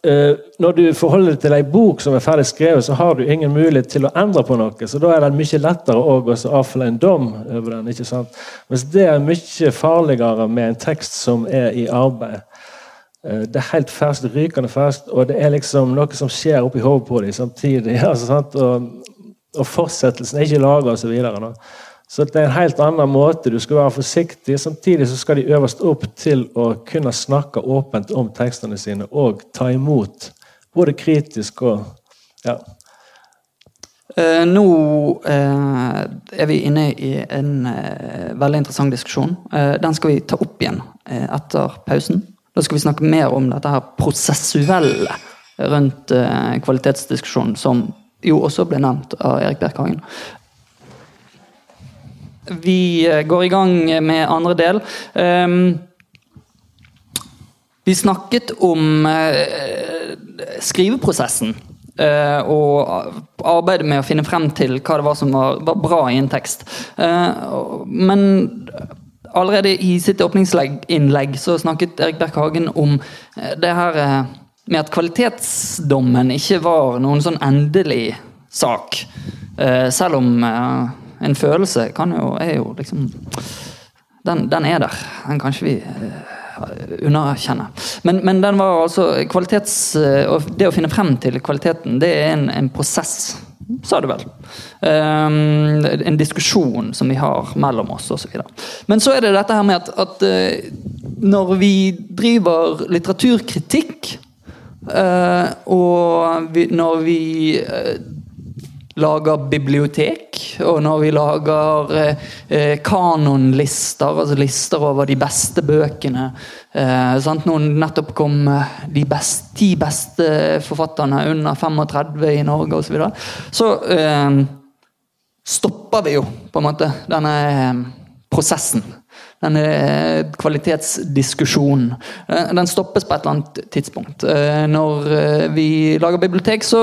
[SPEAKER 4] Eh, når du forholder deg til ei bok som er ferdig skrevet, så har du ingen mulighet til å endre på noe. Så da er det mye lettere å avfelle en dom over den. ikke sant? Mens det er mye farligere med en tekst som er i arbeid. Eh, det er helt ferskt, rykende ferskt, og det er liksom noe som skjer oppi hodet på dem samtidig. Altså, og, og, fortsettelsen er ikke laga osv. Så, videre, Så det er en helt annen måte. Du skal være forsiktig. Samtidig så skal de øverst opp til å kunne snakke åpent om tekstene sine og ta imot. Både kritisk og ja.
[SPEAKER 2] Eh, nå eh, er vi inne i en eh, veldig interessant diskusjon. Den skal vi ta opp igjen etter pausen. Da skal vi snakke mer om dette her prosessuelle rundt kvalitetsdiskusjonen, som jo også ble nevnt av Erik Bjerkhagen. Vi eh, går i gang med andre del. Um, vi snakket om uh, skriveprosessen. Uh, og arbeidet med å finne frem til hva det var som var, var bra i en tekst. Men allerede i sitt åpningsinnlegg så snakket Erik Berk Hagen om det her med at kvalitetsdommen ikke var noen sånn endelig sak. selv om en følelse kan jo, er jo liksom den, den er der. Den kan ikke vi eh, underkjenne. Men, men, den var altså kvalitets... Uh, det å finne frem til kvaliteten, det er en, en prosess, sa du vel. Um, en diskusjon som vi har mellom oss osv. Men så er det dette her med at, at uh, når vi driver litteraturkritikk, og vi, når vi lager bibliotek, og når vi lager eh, eh, kanonlister, altså lister over de beste bøkene eh, sant? Nå nettopp kom de best, beste forfatterne under 35 i Norge osv. Så, så eh, stopper vi jo på en måte denne prosessen. Denne kvalitetsdiskusjonen. Den stoppes på et eller annet tidspunkt. Når vi lager bibliotek, så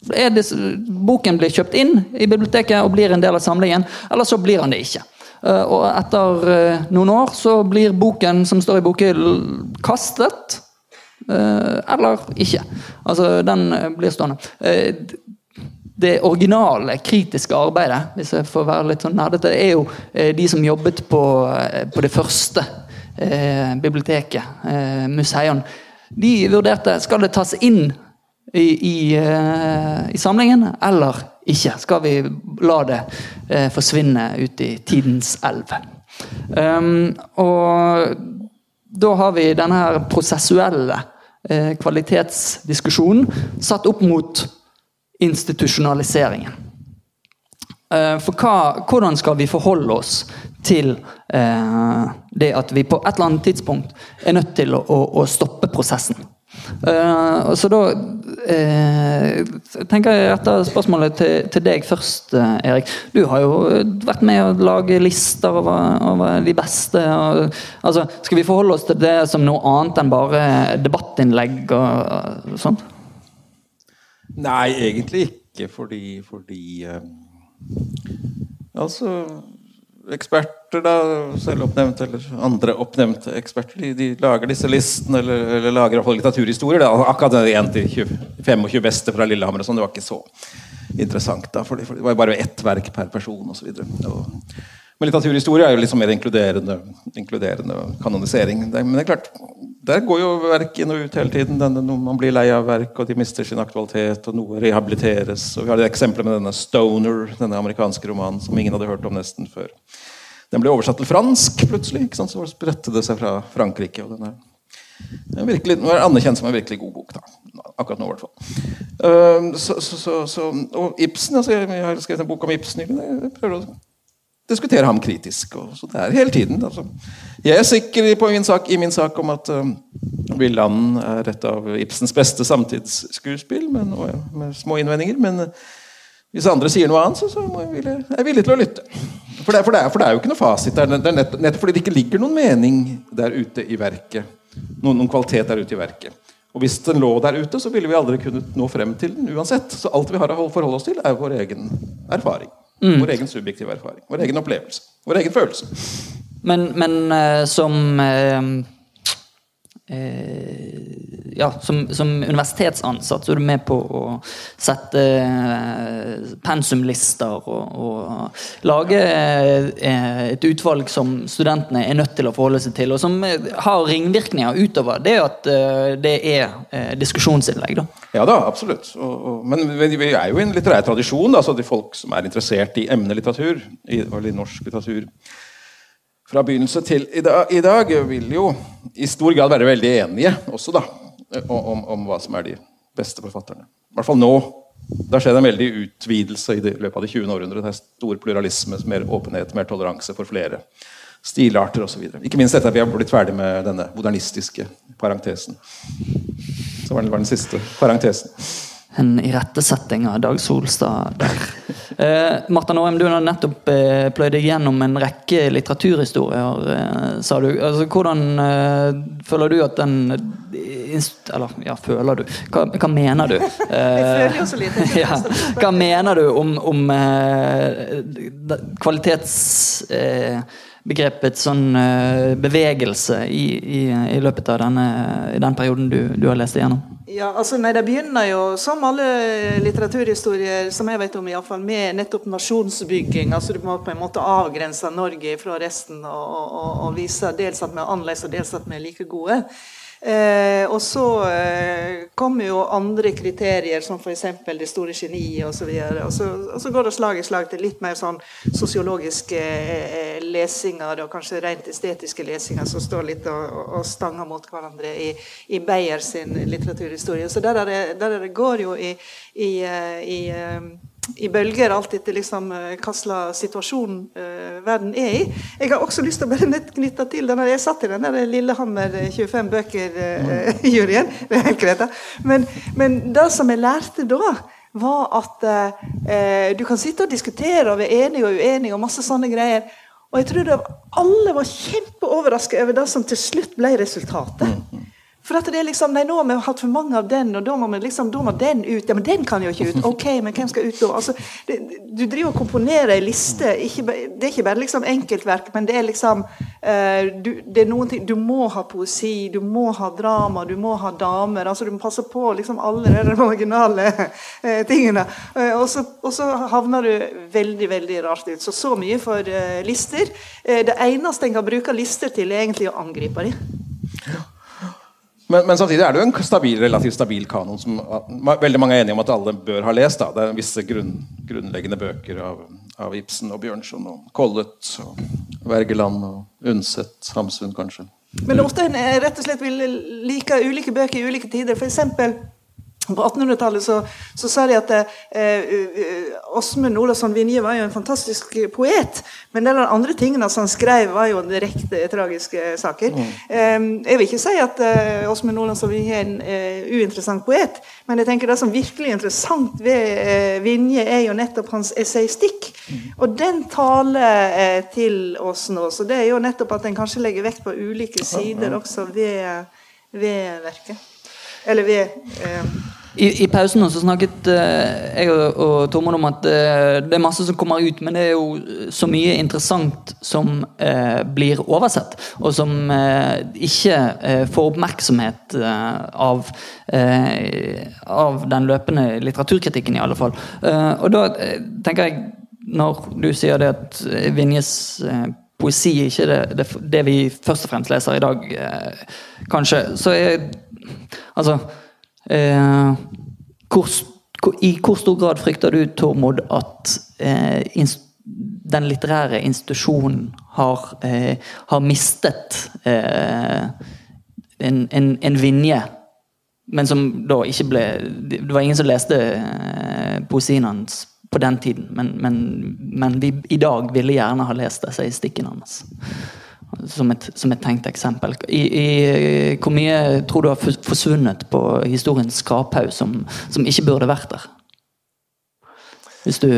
[SPEAKER 2] det, boken blir kjøpt inn i biblioteket og blir en del av samlingen, eller så blir han det ikke. Eh, og etter eh, noen år så blir boken som står i bokhyllen, kastet. Eh, eller ikke. Altså, den blir stående. Det originale, kritiske arbeidet, hvis jeg får være litt sånn nerdete, er jo de som jobbet på, på det første biblioteket, museene. De vurderte skal det tas inn i, i, eh, i, samlingen, eller ikke? Skal vi la det eh, forsvinne ut i tidens elv? Um, og da har vi denne her prosessuelle uh, kvalitetsdiskusjonen satt opp mot institusjonaliseringen. For hva, hvordan skal vi forholde oss til det at vi på et eller annet tidspunkt er nødt til å, å, å stoppe prosessen? Eh, så da eh, tenker jeg etter spørsmålet til, til, deg først, uh, Erik. Du har jo vært med å lage lister over, over de beste. Og, altså, skal vi forholde oss til det som noe annet enn bare debattinnlegg og, og sånt?
[SPEAKER 5] Nei, egentlig ikke, fordi, fordi Altså eksperter, da, selvoppnevnt eller andre oppnevnte eksperter, de, de lager disse listene eller, eller lager litteraturhistorier. Da. Akkurat den 1-25 beste fra Lillehammer og sånn, det var ikke så interessant. da, for, det var jo bare ett verk per person osv. Men litteraturhistorie er jo litt mer inkluderende, inkluderende kanonisering. Det, men det er klart, der går jo verk inn og ut hele tiden. Denne, man blir lei av verk, og de mister sin aktualitet, og noe rehabiliteres. Og vi har det eksempelet med denne Stoner, denne amerikanske romanen som ingen hadde hørt om nesten før. Den ble oversatt til fransk plutselig. ikke sant? Så spredte det seg fra Frankrike. og den er, den er er anerkjent som en virkelig god bok. da, Akkurat nå, i hvert fall. Så, så, så, og Ibsen, altså, jeg har skrevet en bok om Ibsen. Jeg prøver å diskutere ham kritisk. Og, så det er hele tiden. Altså. Jeg er sikker på min sak, i min sak om at uh, Villand er et av Ibsens beste samtidsskuespill, men, og, med små innvendinger. Men uh, hvis andre sier noe annet, så, så jeg, er jeg villig til å lytte. For det, for, det er, for det, er, jo ikke noe fasit der. Det er nett, nettopp fordi det ikke ligger noen mening der ute i verket. Noen, noen, kvalitet der ute i verket. Og hvis den lå der ute, så ville vi aldri kunnet nå frem til den uansett. Så alt vi har å forholde oss til, er vår egen erfaring. Mm. Vår egen subjektive erfaring. Vår egen opplevelse. Vår egen følelse.
[SPEAKER 2] Men, men uh, som uh, eh, ja, som, som, universitetsansatt så er du med på å sette eh, pensumlister og, og lage eh, et utvalg som studentene er nødt til å forholde seg til, og som har ringvirkninger utover det at eh, det er eh, diskusjonsinnlegg. da.
[SPEAKER 5] Ja da, absolutt. Og, og, men vi er jo i en litterær tradisjon. Da, så de folk som er interessert i emnet litteratur, i, eller norsk litteratur fra begynnelse til i dag, i dag, vil jo i stor grad være veldig enige også da, om, om hva som er de beste forfatterne. I hvert fall nå. Det har skjedd en veldig utvidelse i, løpet av det 20. århundret. Det er stor pluralisme, mer åpenhet, mer toleranse for flere stilarter osv. Ikke minst etter at vi har blitt ferdig med denne modernistiske parentesen. Som var den siste parentesen
[SPEAKER 2] en irettesetting av Dag Solstad der. Eh, Marta Noem, du har nettopp eh, pløyd deg gjennom en rekke litteraturhistorier, eh, sa du. Altså, hvordan eh, føler du at den Eller, ja, føler du? Hva, hva mener du?
[SPEAKER 3] Jeg føler jo så lite.
[SPEAKER 2] ja, hva mener du om, om eh, kvalitets eh, begrepet sånn bevegelse i, i, i, løpet av denne, i den perioden du, du har lest igjennom?
[SPEAKER 3] Ja, altså nei, Det begynner jo, som alle litteraturhistorier som jeg vet om, i alle fall, med nettopp nasjonsbygging. altså Du må på en måte avgrense Norge fra resten og, og, og vise dels at vi er annerledes og dels at vi er like gode. Eh, og så eh, kommer jo andre kriterier, som f.eks. det store geniet osv. Og, så og, og så går det slag i slag til litt mer sånn sosiologiske eh, lesinger og kanskje rent estetiske lesinger som står litt og, og stanger mot hverandre i, i Beyer sin litteraturhistorie. Så der, er det, der er det går jo i, i, eh, i eh, i bølger alt etter liksom, eh, hva slags situasjon uh, verden er i. Jeg har også lyst til å bare knytte til denne, Jeg satt i den der Lillehammer 25 bøker-juryen. Helt greit. Men, men, det som jeg lærte da, var at uh, du kan sitte og diskutere og være enig og uenig og masse sånne greier. Og jeg tror det, alle var kjempeoverraska over det som til slutt ble resultatet. For at det er liksom, nei, nå har vi hatt for mange av den, og da må, liksom, da må, den ut. Ja, men den kan jo ikke ut. Ok, men hvem skal ut da? Altså, det, du driver og komponerer ei liste. Ikke, det er ikke bare liksom enkeltverk, men det er liksom uh, du, det er noen ting, du må ha poesi, du må ha drama, du må ha damer. altså Du må passe på liksom alle de marginale uh, tingene. Uh, og, så, og, så, havner du veldig veldig rart ut. Så så mye for lister. det eneste en kan bruke lister til, er egentlig å angripe dem.
[SPEAKER 5] Men, men, samtidig er det jo en stabil, relativt stabil kanon som veldig mange er enige om at alle bør ha lest. Da. Det er visse grunn, grunnleggende bøker av, av, Ibsen og Bjørnson og Collett og Wergeland og Undset, Hamsun kanskje.
[SPEAKER 3] Men ofte en rett og slett vil like ulike bøker i ulike tider. For eksempel, på 1800-tallet så, så, sa de at eh, Åsmund Olavsson Vinje var jo en fantastisk poet. Men de andre tingene som han skrev, var jo direkte tragiske saker. Mm. Eh, jeg vil ikke si at eh, Åsmund Olavsson Vinje er en eh, uinteressant poet. Men jeg tenker det som virkelig er interessant ved eh, Vinje, er jo nettopp hans essaystikk. Mm. Og den taler eh, til oss nå. Så det er jo nettopp at en kanskje legger vekt på ulike sider også ved, ved verket. Eller ved eh,
[SPEAKER 2] i, I, pausen så snakket uh, jeg og, Tormod om at uh, det er masse som kommer ut, men det er jo så mye interessant som uh, blir oversett, og som ikke får oppmerksomhet av, av den løpende litteraturkritikken, i alle fall. og da tenker jeg, når du sier det at Vinjes poesi ikke er det, det, det, vi først og fremst leser i dag, kanskje, så er Altså hvor, I hvor stor grad frykter du, Tormod, at eh, den litterære institusjonen har, eh, har mistet eh, en, en, en, vinje, men som da ikke ble Det var ingen som leste eh, poesien hans på den tiden, men, men, men vi i dag ville gjerne ha lest disse stikkene hans som et, som et tenkt eksempel. I, i, hvor mye tror du har forsvunnet på historiens skraphaug som, som, ikke burde vært der? Hvis, du,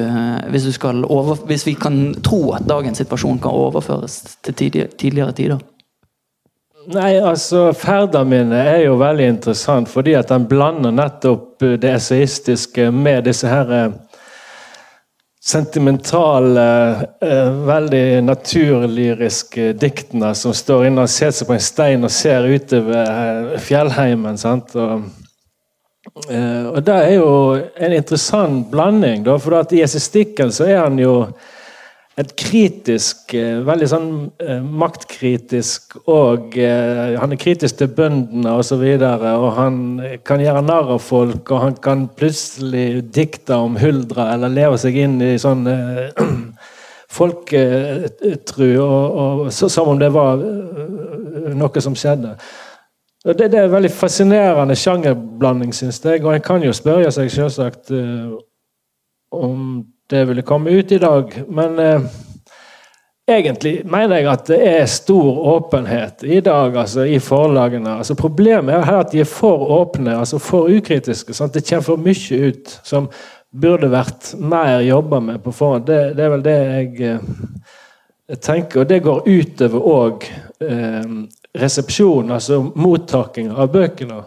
[SPEAKER 2] hvis, du over, hvis, vi kan tro at dagens situasjon kan overføres til tidligere, tidligere tider?
[SPEAKER 4] Nei, altså Ferda mine er jo veldig interessant, fordi at den blander nettopp det esaistiske med disse her sentimentale, eh, veldig naturlyriske diktene som står inne og ser seg på en stein og ser utover eh, fjellheimen. sant? Og, eh, og det er jo en interessant blanding, da, for i esistikken så er han jo et kritisk, eh, veldig sånn eh, maktkritisk og eh, Han er kritisk til bøndene osv. Og, så og han kan gjøre narr av folk, og han kan plutselig dikte om huldra eller leve seg inn i sånn folketru, som om det var noe som skjedde. Det, det er en veldig fascinerende sjangerblanding, syns jeg. Og en kan jo spørre seg selvsagt om det ville komme ut i dag. Men eh, egentlig mener jeg at det er stor åpenhet i dag altså, i forlagene. Altså, problemet er at de er for åpne, altså for ukritiske. Sant? Det kommer for mye ut som burde vært mer jobba med på forhånd. Det, det, er vel det jeg, eh, jeg tenker. Og det går utover òg eh, resepsjon, altså mottaking av bøkene.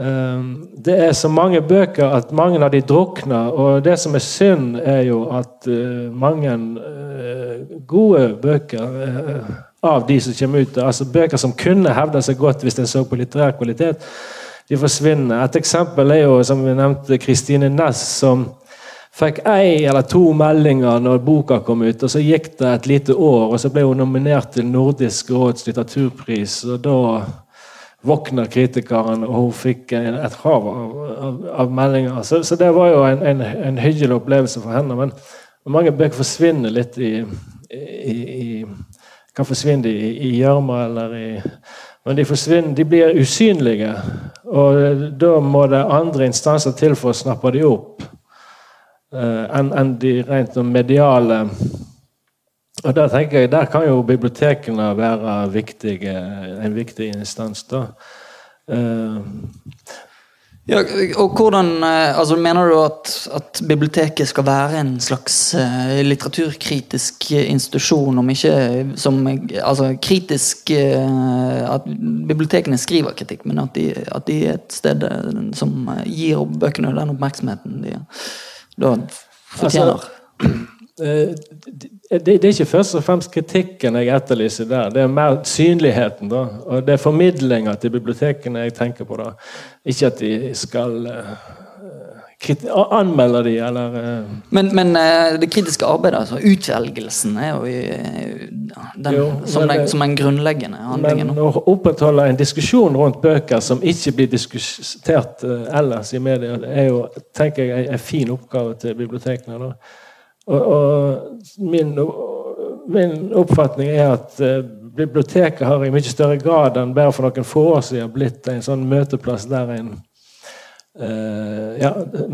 [SPEAKER 4] Ehm, det er så mange bøker at mange av de drukner. Og det som er synd, er jo at eh, mange eh, gode bøker eh, av de som kommer ut, altså bøker som kunne hevda seg godt hvis en så på litterær kvalitet, de forsvinner. Et eksempel er jo, som vi nevnte, Kristine Næss, som fikk ei eller to meldinger når boka kom ut. og Så gikk det et lite år, og så ble hun nominert til Nordisk råds litteraturpris. og da våkna kritikeren, og hun fikk et hav av, av, av, meldinger. Så, så, det var jo en, en, en, hyggelig opplevelse for henne. Men mange bøker forsvinner litt i, i, i Kan forsvinne i gjørma eller i Men de forsvinner, de blir usynlige. Og da må det andre instanser til for å snappe de opp uh, enn en de rent mediale og Der tenker jeg, der kan jo bibliotekene være viktige, en viktig instans. da. Uh,
[SPEAKER 2] ja, og hvordan, eh, altså Mener du at, at, biblioteket skal være en slags uh, litteraturkritisk institusjon, om ikke som altså kritisk At bibliotekene skriver kritikk, men at de, at de er et sted som gir bøkene den oppmerksomheten de da fortjener? Altså,
[SPEAKER 4] Eh, det, det, er ikke først og fremst kritikken jeg etterlyser der. Det er mer synligheten. da, og Det er formidlinga til bibliotekene jeg tenker på. da. Ikke at de skal uh, anmelde de, eller uh.
[SPEAKER 2] Men, men det kritiske arbeidet, altså utvelgelsen, er jo den, jo, som, den, som en grunnleggende handling.
[SPEAKER 4] Men å opprettholde en diskusjon rundt bøker som ikke blir diskutert ellers i media, er jo tenker jeg, en fin oppgave til bibliotekene. da. Og, og min, min, oppfatning er at eh, biblioteket har i mye større grad enn bare for noen få år siden blitt en sånn møteplass der en Uh, ja,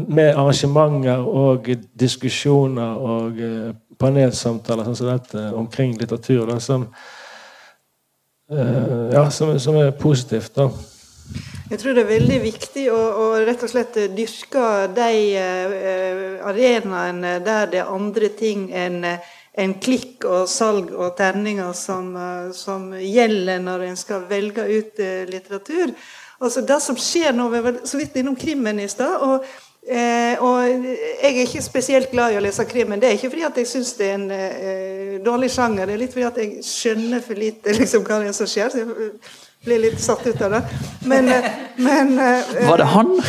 [SPEAKER 4] Med arrangementer og diskusjoner og uh, panelsamtaler sånn som dette omkring litteratur, da, som, uh, ja, som, som, er positivt. da.
[SPEAKER 3] Jeg tror det er veldig viktig å, å rett og slett dyrke de uh, arenaene der det er andre ting enn en klikk og salg og terninger som, uh, som gjelder når en skal velge ut uh, litteratur. Altså Det som skjer nå, Vi var så vidt innom krimmen i stad. og Eh, og jeg er ikke spesielt glad i å lese krimmen. det er ikke fordi at jeg syns det er en eh, dårlig sjanger. Det er litt fordi at jeg skjønner for lite liksom, hva det er som skjer. Så jeg blir litt satt ut av det. Men, eh, men
[SPEAKER 2] eh, Var det han?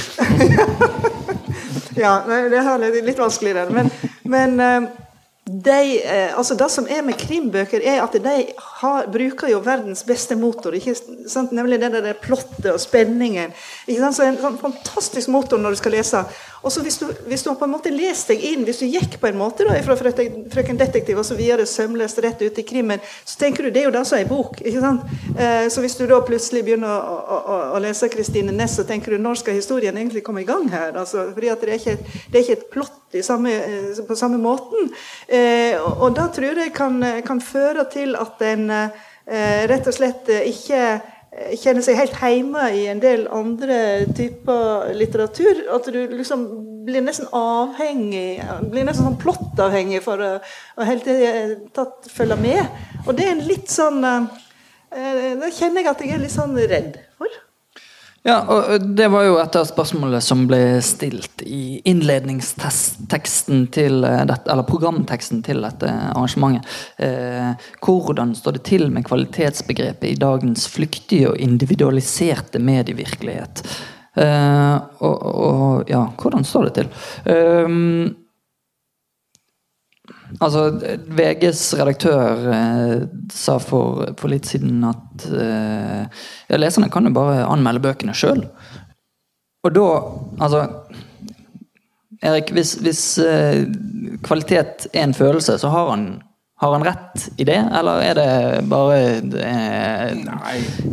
[SPEAKER 3] ja, det er litt vanskelig, det. Men, men eh, de, altså Det som er med krimbøker, er at de har, bruker jo verdens beste motor. Nemlig det der plottet og spenningen. Så En sånn fantastisk motor når du skal lese. Og så hvis, hvis, du har på en måte lest deg inn, hvis du gikk på en måte da, fra Frøken Detektiv og så videre sømløst rett ut i krimmen, så tenker du det er jo det som er bok. ikke sant? Eh, så hvis du da plutselig begynner å, å, å lese Kristine Næss, så tenker du når skal historien egentlig komme i gang her? Altså, fordi det er ikke, det er ikke et plott samme, eh, på samme måten. Eh, og da tror jeg kan, kan føre til at en rett og slett ikke kjenner seg helt hjemme i en del andre typer litteratur. At du liksom blir nesten avhengig, blir nesten sånn plottavhengig for å, å helt tatt følge med. Og det er en litt sånn Da kjenner jeg at jeg er litt sånn redd.
[SPEAKER 2] Ja, og Det var jo et av spørsmålene som ble stilt i innledningsteksten til eh, dette, eller programteksten til dette arrangementet. Eh, hvordan står det til med kvalitetsbegrepet i dagens flyktige og individualiserte medievirkelighet? Eh, og, og, ja, hvordan står det til? Eh, Altså, VGs redaktør eh, sa for, for, litt siden at eh, ja, leserne kan jo bare anmelde bøkene sjøl. Og da Altså Erik, hvis, hvis eh, kvalitet er en følelse, så har han, har han rett i det? Eller er det bare eh,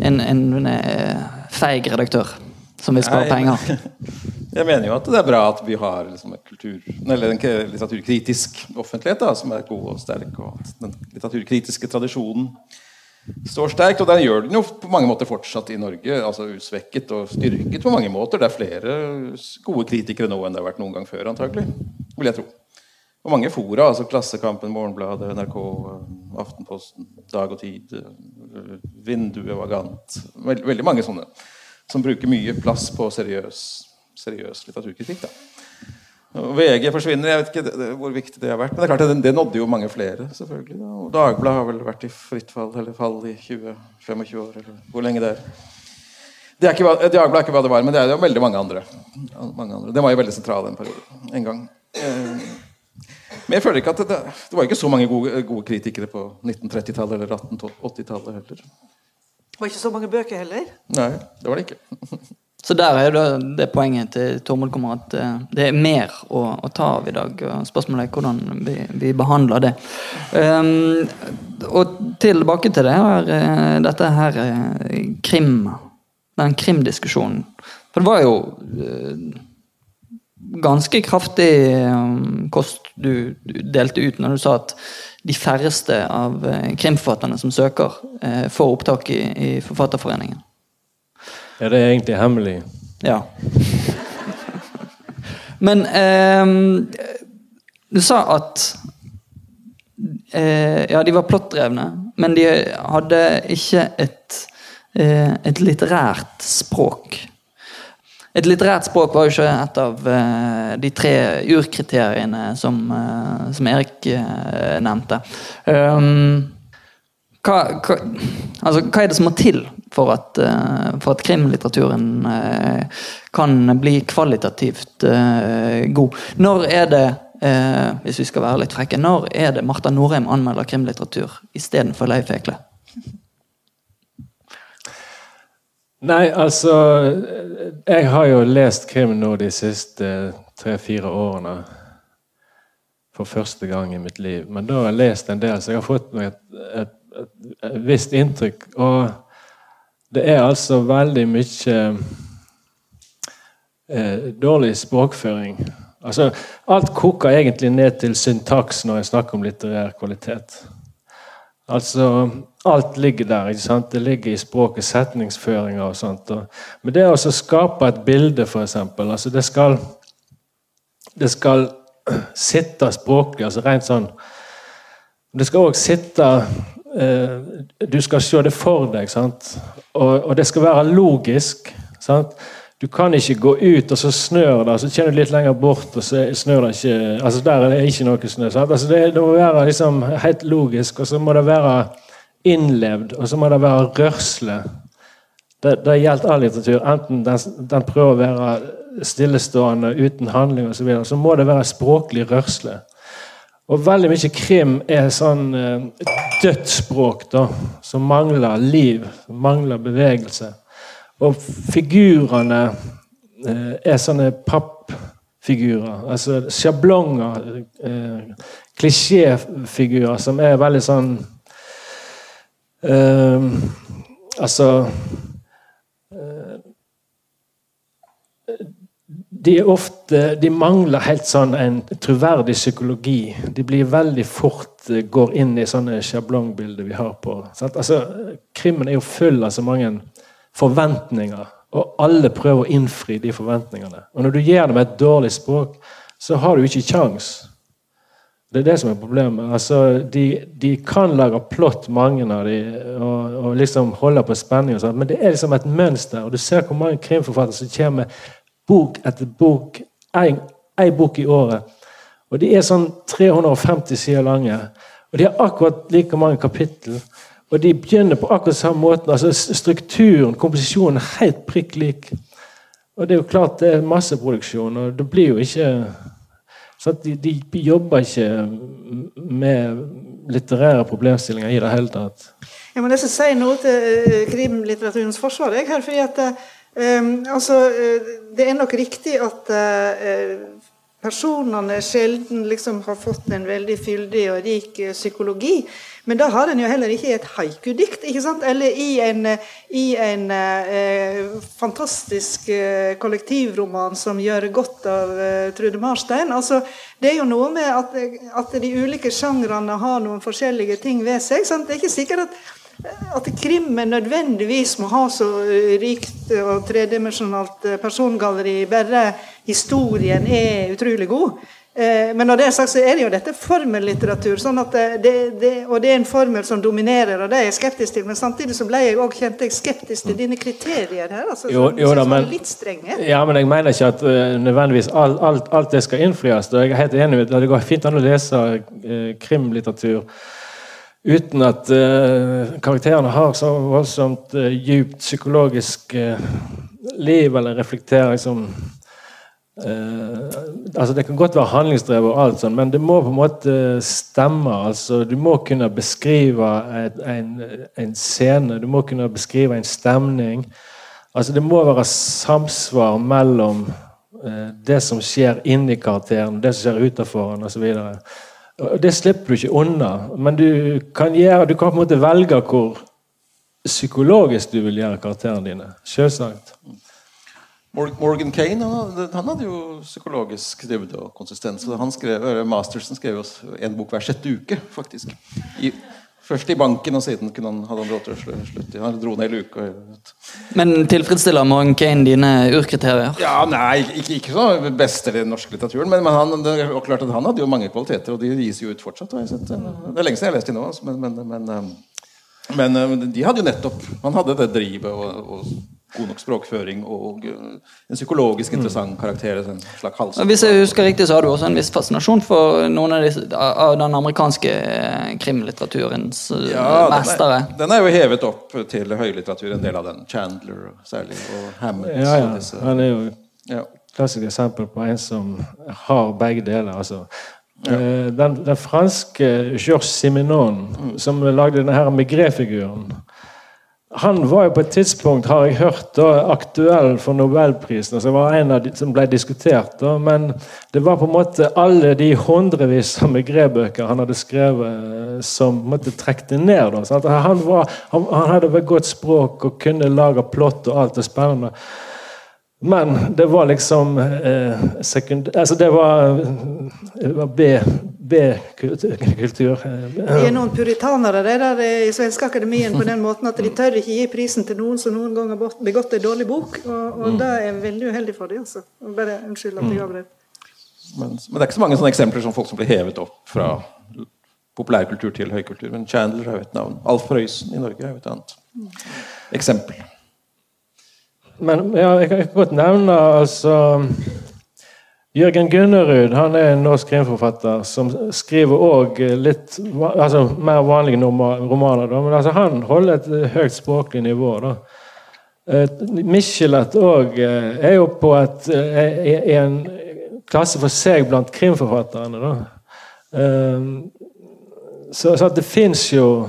[SPEAKER 2] en, en, en eh, feig redaktør som vil spare penger?
[SPEAKER 5] Jeg mener jo at det er bra at vi har liksom kultur, eller en litteraturkritisk offentlighet da, som er god og sterk. Og at den litteraturkritiske tradisjonen står sterkt. Og den gjør den jo på mange måter fortsatt i Norge. altså Usvekket og styrket på mange måter. Det er flere gode kritikere nå enn det har vært noen gang før, antagelig. Vil jeg tro. Og mange fora, altså Klassekampen, Morgenbladet, NRK, Aftenposten, Dag og Tid, Vinduet, Vagant Veldig mange sånne som bruker mye plass på seriøs seriøs litteraturkritikk. da. VG forsvinner. Jeg vet ikke hvor viktig det har vært. Men det er klart det, det nådde jo mange flere. selvfølgelig. Og Dagbladet har vel vært i fritt fall eller fall i 20-25 år. eller hvor lenge det er. Det er ikke, Dagbladet er ikke hva det var, men det er jo veldig mange andre. mange andre. Det var jo veldig sentral en periode. En gang. Eh, men jeg føler ikke at det, det var ikke så mange gode, gode kritikere på 1930-tallet eller 1880-tallet heller.
[SPEAKER 3] Det var ikke så mange bøker heller?
[SPEAKER 5] Nei, det var det ikke.
[SPEAKER 2] Så der er det, det poenget til Tormod kommer at eh, det er mer å, å, ta av i dag. Spørsmålet er hvordan vi, vi behandler det. Um, og tilbake til det her, eh, dette her eh, krim, den krimdiskusjonen. For det var jo ganske kraftig kost du, delte ut når du sa at de færreste av krimforfatterne som søker, får opptak i, i Forfatterforeningen.
[SPEAKER 4] Ja, det er egentlig hemmelig.
[SPEAKER 2] Ja. Men eh, du sa at eh, Ja, de var plottdrevne, men de hadde ikke et, eh, et litterært språk. Et litterært språk var jo ikke et av eh, de tre urkriteriene som, eh, som Erik eh, nevnte. Um, hva, hva, altså, hva, er det som må til for at, uh, for at krimlitteraturen uh, kan bli kvalitativt uh, god? Når er det, hvis vi skal være litt frekke, når er det Marta Norheim anmelder krimlitteratur istedenfor Leif Ekle?
[SPEAKER 4] Nei, altså Jeg har jo lest krim nå de siste tre-fire årene. For første gang i mitt liv. Men da har jeg lest en del, så jeg har fått meg et, et et visst inntrykk. Og det er altså veldig mye eh, dårlig språkføring. Altså, alt koker egentlig ned til syntaks når jeg snakker om litterær kvalitet. Altså, Alt ligger der. ikke sant? Det ligger i språket, setningsføringer og sånt. Og, men det å skape et bilde, f.eks. Altså, det skal, det skal sitte språklig, altså rent sånn Det skal òg sitte du skal se det for deg, og, og, det skal være logisk. Sant? Du kan ikke gå ut, og så snør det, så kommer du litt lenger bort, og så snør det ikke altså Der er det ikke noe snø. Altså det, det, må være liksom helt logisk, og så må det være innlevd, og så må det være rørsle. Det, det gjelder all litteratur. Enten den, den, prøver å være stillestående uten handling og så, videre, så må det være språklig rørsle. Og veldig mye krim er sånn uh, dødsspråk da, som mangler liv, som mangler bevegelse. Og figurene eh, er sånne pappfigurer. Altså sjablonger, eh, klisjéfigurer som er veldig sånn Altså de, ofte, de mangler helt sånn en troverdig psykologi. De blir veldig fort eh, går inn i sånne sjablongbilder vi har på altså, Krimmen er jo full av så mange forventninger, og alle prøver å innfri de forventningene. Og når du gir dem et dårlig språk, så har du ikke kjangs. Det er det som er problemet. Altså, de, de kan lage plott, mange av de, og, og liksom holde på spenning, og sånt, men det er liksom et mønster. og Du ser hvor mange krimforfattere som kommer med bok etter bok, én bok i året. Og de er sånn 350 sider lange. Og de har akkurat like mange kapittel. Og de begynner på akkurat samme måten. altså Strukturen, komposisjonen, er helt prikk lik. Og det er jo klart det er masseproduksjon, og det blir jo ikke de, de, jobber ikke med litterære problemstillinger i det hele tatt.
[SPEAKER 3] Jeg må nesten si noe til uh, krimlitteraturens forsvar. Jeg, her, fordi at, uh, altså, uh, Det er nok riktig at personene sjelden liksom har fått en veldig fyldig og rik psykologi. Men da har en jo heller ikke et haikudikt, ikke sant? eller i en, i en eh, fantastisk eh, kollektivroman som gjør godt av eh, Trude Marstein. Altså, det er jo noe med at, at, de ulike sjangrene har noen forskjellige ting ved seg. Sant? Det er ikke sikkert at at krimmen nødvendigvis må ha så rikt og tredimensjonalt persongalleri. Bare historien er utrolig god. Eh, men når det er sagt, så er det jo dette formellitteratur. Sånn det, det, og det er en formel som dominerer, og det er jeg skeptisk til. Men samtidig så ble jeg også kjent jeg skeptisk til dine kriterier her. altså
[SPEAKER 4] jo, jo da, men,
[SPEAKER 3] litt strenge.
[SPEAKER 4] Ja, men jeg mener ikke at uh, nødvendigvis alt, alt, alt, det skal innfris. Jeg er helt enig Det går fint an å lese uh, krimlitteratur uten at uh, karakterene har så voldsomt uh, djupt psykologisk liv eller reflekterer liksom Uh, altså Det kan godt være handlingsdrevet, og alt sånt, men det må på en måte stemme. altså Du må kunne beskrive et, en, en, scene, du må kunne beskrive en stemning. altså Det må være samsvar mellom uh, det som skjer inni karakteren, det som skjer utenfor den osv. Det slipper du ikke unna, men du kan, gjøre, du kan på en måte velge hvor psykologisk du vil gjøre karakterene dine. Selvsagt.
[SPEAKER 5] Morgan Kane han, hadde jo psykologisk dybde og konsistens. Han skrev, Mastersen skrev en bok hver sjette uke, faktisk. I, først i banken, og siden han, hadde han råd til å slutte. Han dro ned i luka.
[SPEAKER 2] Men tilfredsstiller Morgan Kane dine urkriterier?
[SPEAKER 5] Ja, Nei, ikke, ikke så best i den norske litteraturen. Men, men han, det klart at han hadde jo mange kvaliteter, og de gis jo ut fortsatt. Det er lenge siden jeg har lest dem nå. Altså, men, men, men, men, de hadde jo nettopp Han hadde det drivet og, og god nok språkføring og eh, en psykologisk interessant karakter. En slags hals.
[SPEAKER 2] Hvis jeg husker riktig, så har du også en viss fascinasjon for noen av, disse, av den amerikanske eh, krimlitteraturens eh, ja, mestere.
[SPEAKER 5] Den er, den er, jo hevet opp til høylitteratur, en del av den. Chandler særlig, og Hammond.
[SPEAKER 4] Ja, ja. Han er jo ja. klassisk eksempel på en som har begge deler. altså ja. Den, den, franske Georges Simenon, mm. som lagde denne Migré-figuren han var jo på et tidspunkt, har jeg hørt, da, aktuell for Nobelprisen. altså var en av de som ble diskutert. Da, men det var på en måte alle de hundrevis av Migré-bøker han hadde skrevet, som måtte trekke ned. Da, han, var, han, han, hadde vel godt språk og kunne lage plott og alt det spennende. Men det var liksom eh, sekund... Altså, det var, det var B, B-kultur.
[SPEAKER 3] De er noen puritanere det der i Svenske Akademien på den måten at de tør ikke gi prisen til noen som noen gang har begått en dårlig bok. Og, og mm. det er veldig uheldig for dem. Altså. Bare unnskyld at jeg gjør avbrøt.
[SPEAKER 5] Men, men, det er ikke så mange sånne eksempler som folk som blir hevet opp fra populærkultur til høykultur. Men Chandler er jo et navn. Alf Prøysen i Norge er jo et annet eksempel.
[SPEAKER 4] Men ja, jeg kan godt nevne altså Jørgen Gunnerud han er en norsk krimforfatter som skriver òg litt altså, mer vanlige romaner. Da. Men altså, han holder et høyt språklig nivå. da. Eh, Michelet òg eh, er jo på et, er eh, en klasse for seg blant krimforfatterne. da. Så, så det fins jo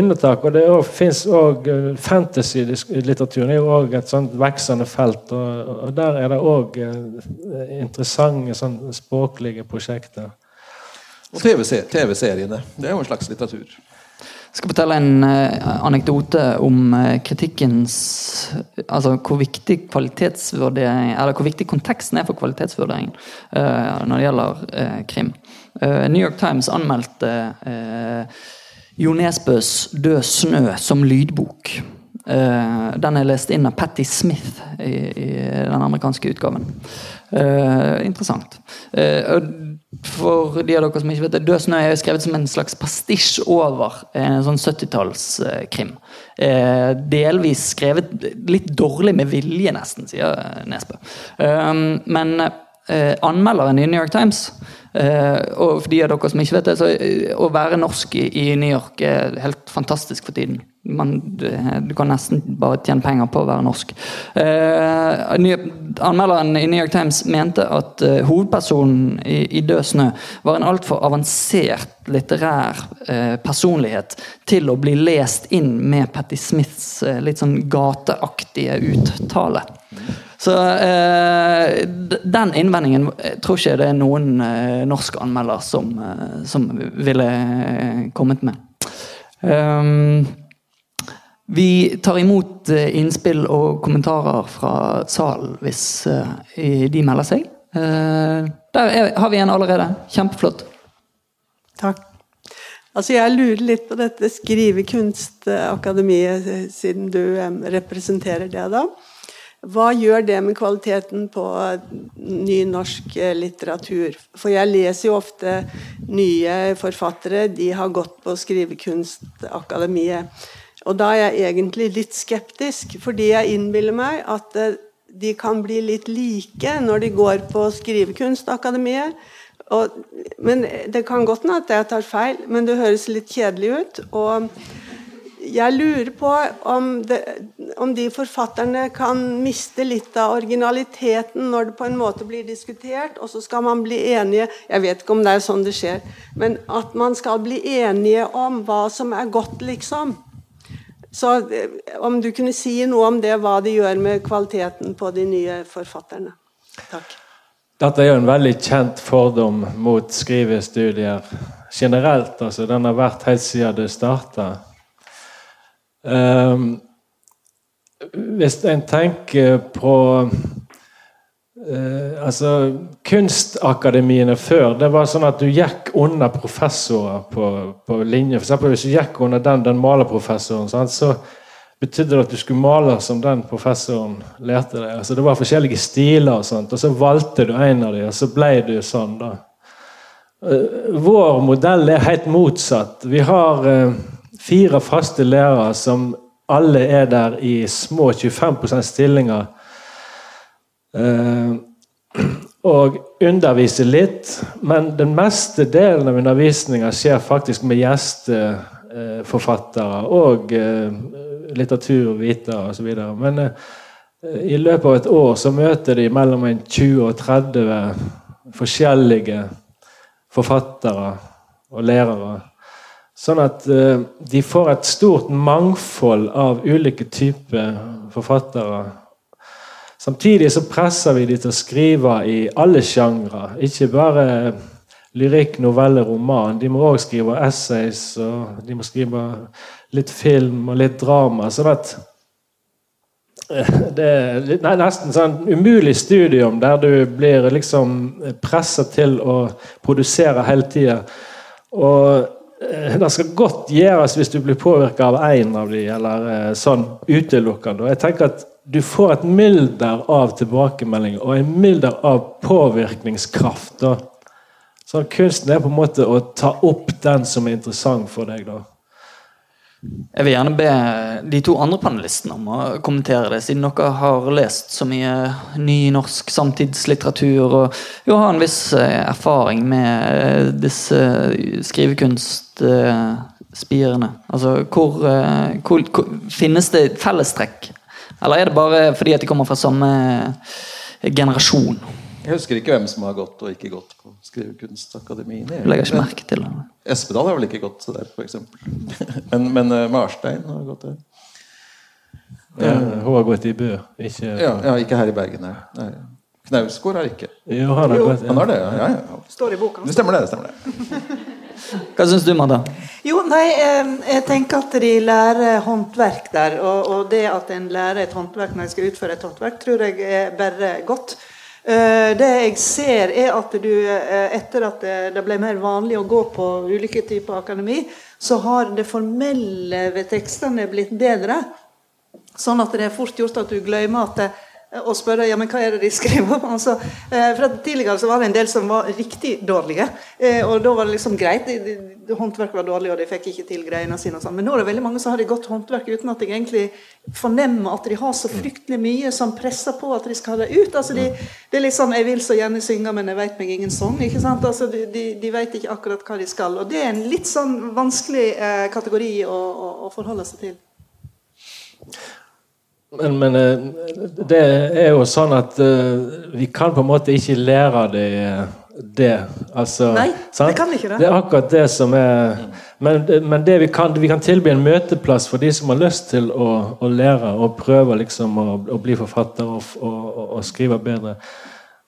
[SPEAKER 4] unntak. Og det fins òg eh, Fantasy-litteraturen er jo òg et sånt veksende felt. Og, og der er det òg eh, interessante sånn, språklige prosjekter.
[SPEAKER 5] Og TV-seriene. Det er jo en slags litteratur.
[SPEAKER 2] Jeg skal fortelle en uh, anekdote om uh, kritikkens Altså hvor viktig kvalitetsvurdering Eller hvor viktig konteksten er for kvalitetsvurdering uh, når det gjelder krim. New York Times anmeldte jo Nesbøs 'Død snø' som lydbok. Uh, den er lest inn av Patti Smith i, i den amerikanske utgaven. Uh, interessant. Uh, for de av dere som ikke vet det, 'Død snø' er skrevet som en slags pastisj over en sånn 70-tallskrim. Eh, delvis skrevet litt dårlig med vilje, nesten, sier Nesbø. Men anmelderen i New York Times og for de av dere som ikke vet det, så uh, å være norsk i, New York er helt fantastisk for tiden. Man, du, du kan nesten bare tjene penger på å være norsk. Anmelderen i New York Times mente at hovedpersonen i, i 'Død snø' var en altfor avansert litterær personlighet til å bli lest inn med Patti Smiths litt sånn gateaktige uttale. Så eh, den innvendingen jeg tror ikke det er noen eh, norsk anmelder som, eh, som ville eh, kommet med. Um, vi tar imot eh, innspill og kommentarer fra salen hvis de melder seg. Der er, har vi en allerede. Kjempeflott.
[SPEAKER 6] Takk. Altså Jeg lurer litt på dette Skrivekunstakademiet, siden du representerer det. da. Hva gjør det med kvaliteten på ny norsk eh, litteratur? For jeg leser jo ofte nye forfattere, de har gått på Skrivekunstakademiet. Og da er jeg egentlig litt skeptisk, fordi jeg innbiller meg at eh, de kan bli litt like når de går på Skrivekunstakademiet. Og, men Det kan godt hende at jeg tar feil, men det høres litt kjedelig ut. og jeg lurer på om, det, om, de forfatterne kan miste litt av originaliteten når det på en måte blir diskutert, og så skal man bli enige Jeg vet ikke om det er sånn det skjer, men at man skal bli enige om hva som er godt, liksom. Så eh, om du kunne si noe om det, hva det gjør med kvaliteten på de nye forfatterne. Takk.
[SPEAKER 4] Dette er jo en veldig kjent fordom mot skrivestudier generelt. altså Den har vært helt siden det starta. Um, hvis en tenker på uh, altså Kunstakademiene før det var sånn at du gikk under professorer på, på linje. For eksempel, hvis du gikk under den, den malerprofessoren, så betydde det at du skulle male som den professoren lærte deg. Altså, det var forskjellige stiler, og sånt, og så valgte du en av dem, og så ble du sånn. da. Uh, vår modell er helt motsatt. Vi har uh, fire faste lærere som alle er der i små 25 stillinger. Eh, og underviser litt, men den meste delen av undervisninga skjer faktisk med gjesteforfattere og eh, litteraturvitere osv. Men eh, i løpet av et år så møter de mellom 20 og 30 forskjellige forfattere og lærere. Sånn at uh, de får et stort mangfold av ulike typer forfattere. Samtidig så presser vi de til å skrive i alle sjangre. Ikke bare lyrikk, novelle, roman. De må òg skrive essays, og de må skrive litt film og litt drama. sånn at uh, det er nesten sånn umulig studium der du blir liksom pressa til å produsere hele tida. Og Eh, det skal godt gjøres hvis du blir påvirka av én av de, eller eh, sånn utelukkende. Jeg tenker at du får et mylder av tilbakemeldinger og en mylder av påvirkningskraft. Da. Så kunsten er på en måte å ta opp den som er interessant for deg. da.
[SPEAKER 2] Jeg vil gjerne be de to andre panelistene om å kommentere det, siden dere har lest så mye ny norsk samtidslitteratur og jo har en viss eh, erfaring med eh, disse skrivekunstspirene. Altså, hvor, eh, hvor, hvor, Finnes det fellestrekk? Eller er det bare fordi at de kommer fra samme generasjon?
[SPEAKER 5] Jeg husker ikke hvem som har gått og ikke gått på Skrivekunstakademiet.
[SPEAKER 2] Legger ikke merke til det.
[SPEAKER 5] Espedal har vel ikke gått der, f.eks. men, men uh, Marstein har gått der.
[SPEAKER 4] Ja, hun har gått i Bø, ikke
[SPEAKER 5] ja, ja, ikke her i Bergen. Nei. Knausgård har ikke.
[SPEAKER 4] Jo, han har, gått,
[SPEAKER 5] ja. han har det, ja, ja.
[SPEAKER 3] Står i boka.
[SPEAKER 5] Det stemmer det. det stemmer det.
[SPEAKER 2] Hva syns du, Madda?
[SPEAKER 3] Jo, nei, jeg tenker at de lærer håndverk der. Og, og det at en lærer et håndverk når en skal utføre et håndverk, tror jeg er bare godt. Eh, det jeg ser, er at du, eh, etter at det ble mer vanlig å gå på ulike typer akademi, så har det formelle ved tekstene blitt bedre. Sånn at det er fort gjort at du glemmer at og spørre ja, men hva er det de skriver om. Altså, eh, for Tidligere så var det en del som var riktig dårlige, eh, og da var det liksom greit. Håndverket var dårlig, og de fikk ikke til greiene sine. og sånn. Men nå er det veldig mange som har et godt håndverk uten at de egentlig fornemmer at de har så fryktelig mye som presser på at de skal ha det ut. Altså, de, det er litt sånn 'Jeg vil så gjerne synge, men jeg vet meg ingen sang'. ikke sant? Altså, de, de, de vet ikke akkurat hva de skal. Og det er en litt sånn vanskelig eh, kategori å, å, å forholde seg til.
[SPEAKER 4] Men, men, eh, det er jo sånn at uh, vi kan på en måte ikke lære det, det. Altså,
[SPEAKER 3] Nei,
[SPEAKER 4] sant?
[SPEAKER 3] det kan vi ikke det.
[SPEAKER 4] Det er akkurat det som er Men, men det vi, kan, vi kan tilby en møteplass for de som har lyst til å, å lære og prøve liksom å, å bli forfatter og, og, og skrive bedre.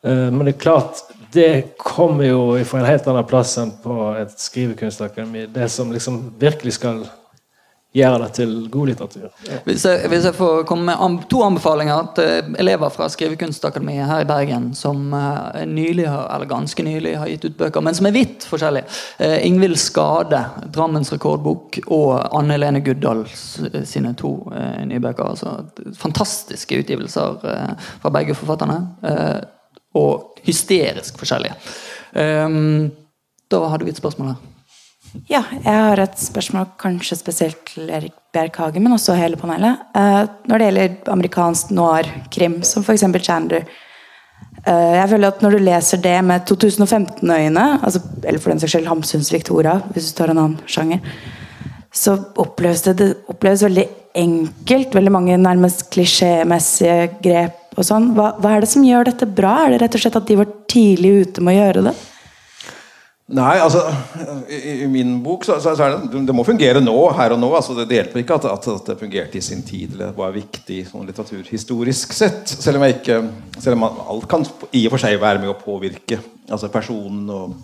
[SPEAKER 4] Uh, men det er klart, det kommer jo fra en helt annen plass enn på et skrivekunstakademi. Det som liksom virkelig skal gjøre det til god litteratur. Ja.
[SPEAKER 2] Hvis, jeg, hvis jeg, får komme med to anbefalinger til elever fra Skrivekunstakademiet her i Bergen, som uh, nylig eller ganske nylig har gitt ut bøker, men som er vidt forskjellige. Uh, Ingvild Skade, 'Drammens rekordbok', og Anne Helene Guddal sine to uh, nye bøker. Altså, fantastiske utgivelser fra begge forfatterne. og hysterisk forskjellige. Da hadde vi et spørsmål her.
[SPEAKER 7] Ja, jeg har et spørsmål kanskje spesielt til Erik Bjerk Hagen, men også hele panelet. Uh, når det gjelder amerikansk noir-krim, som f.eks. Chandler uh, Jeg føler at Når du leser det med 2015-øyne, altså, eller for den saks skyld Hamsuns Victoria, hvis du tar en annen sjanger, så oppleves det, det oppleves veldig enkelt. Veldig mange nærmest klisjémessige grep og sånn. Hva, hva er det som gjør dette bra? Er det rett og slett at de var tidlig ute med å gjøre det?
[SPEAKER 5] Nei, altså I, i min bok så, så, er det Det må fungere nå, her og nå. altså Det, hjelper ikke at, at, at, det fungerte i sin tid eller var viktig sånn litteraturhistorisk sett. Selv om, jeg ikke, selv om alt kan i og for seg være med å påvirke altså personen og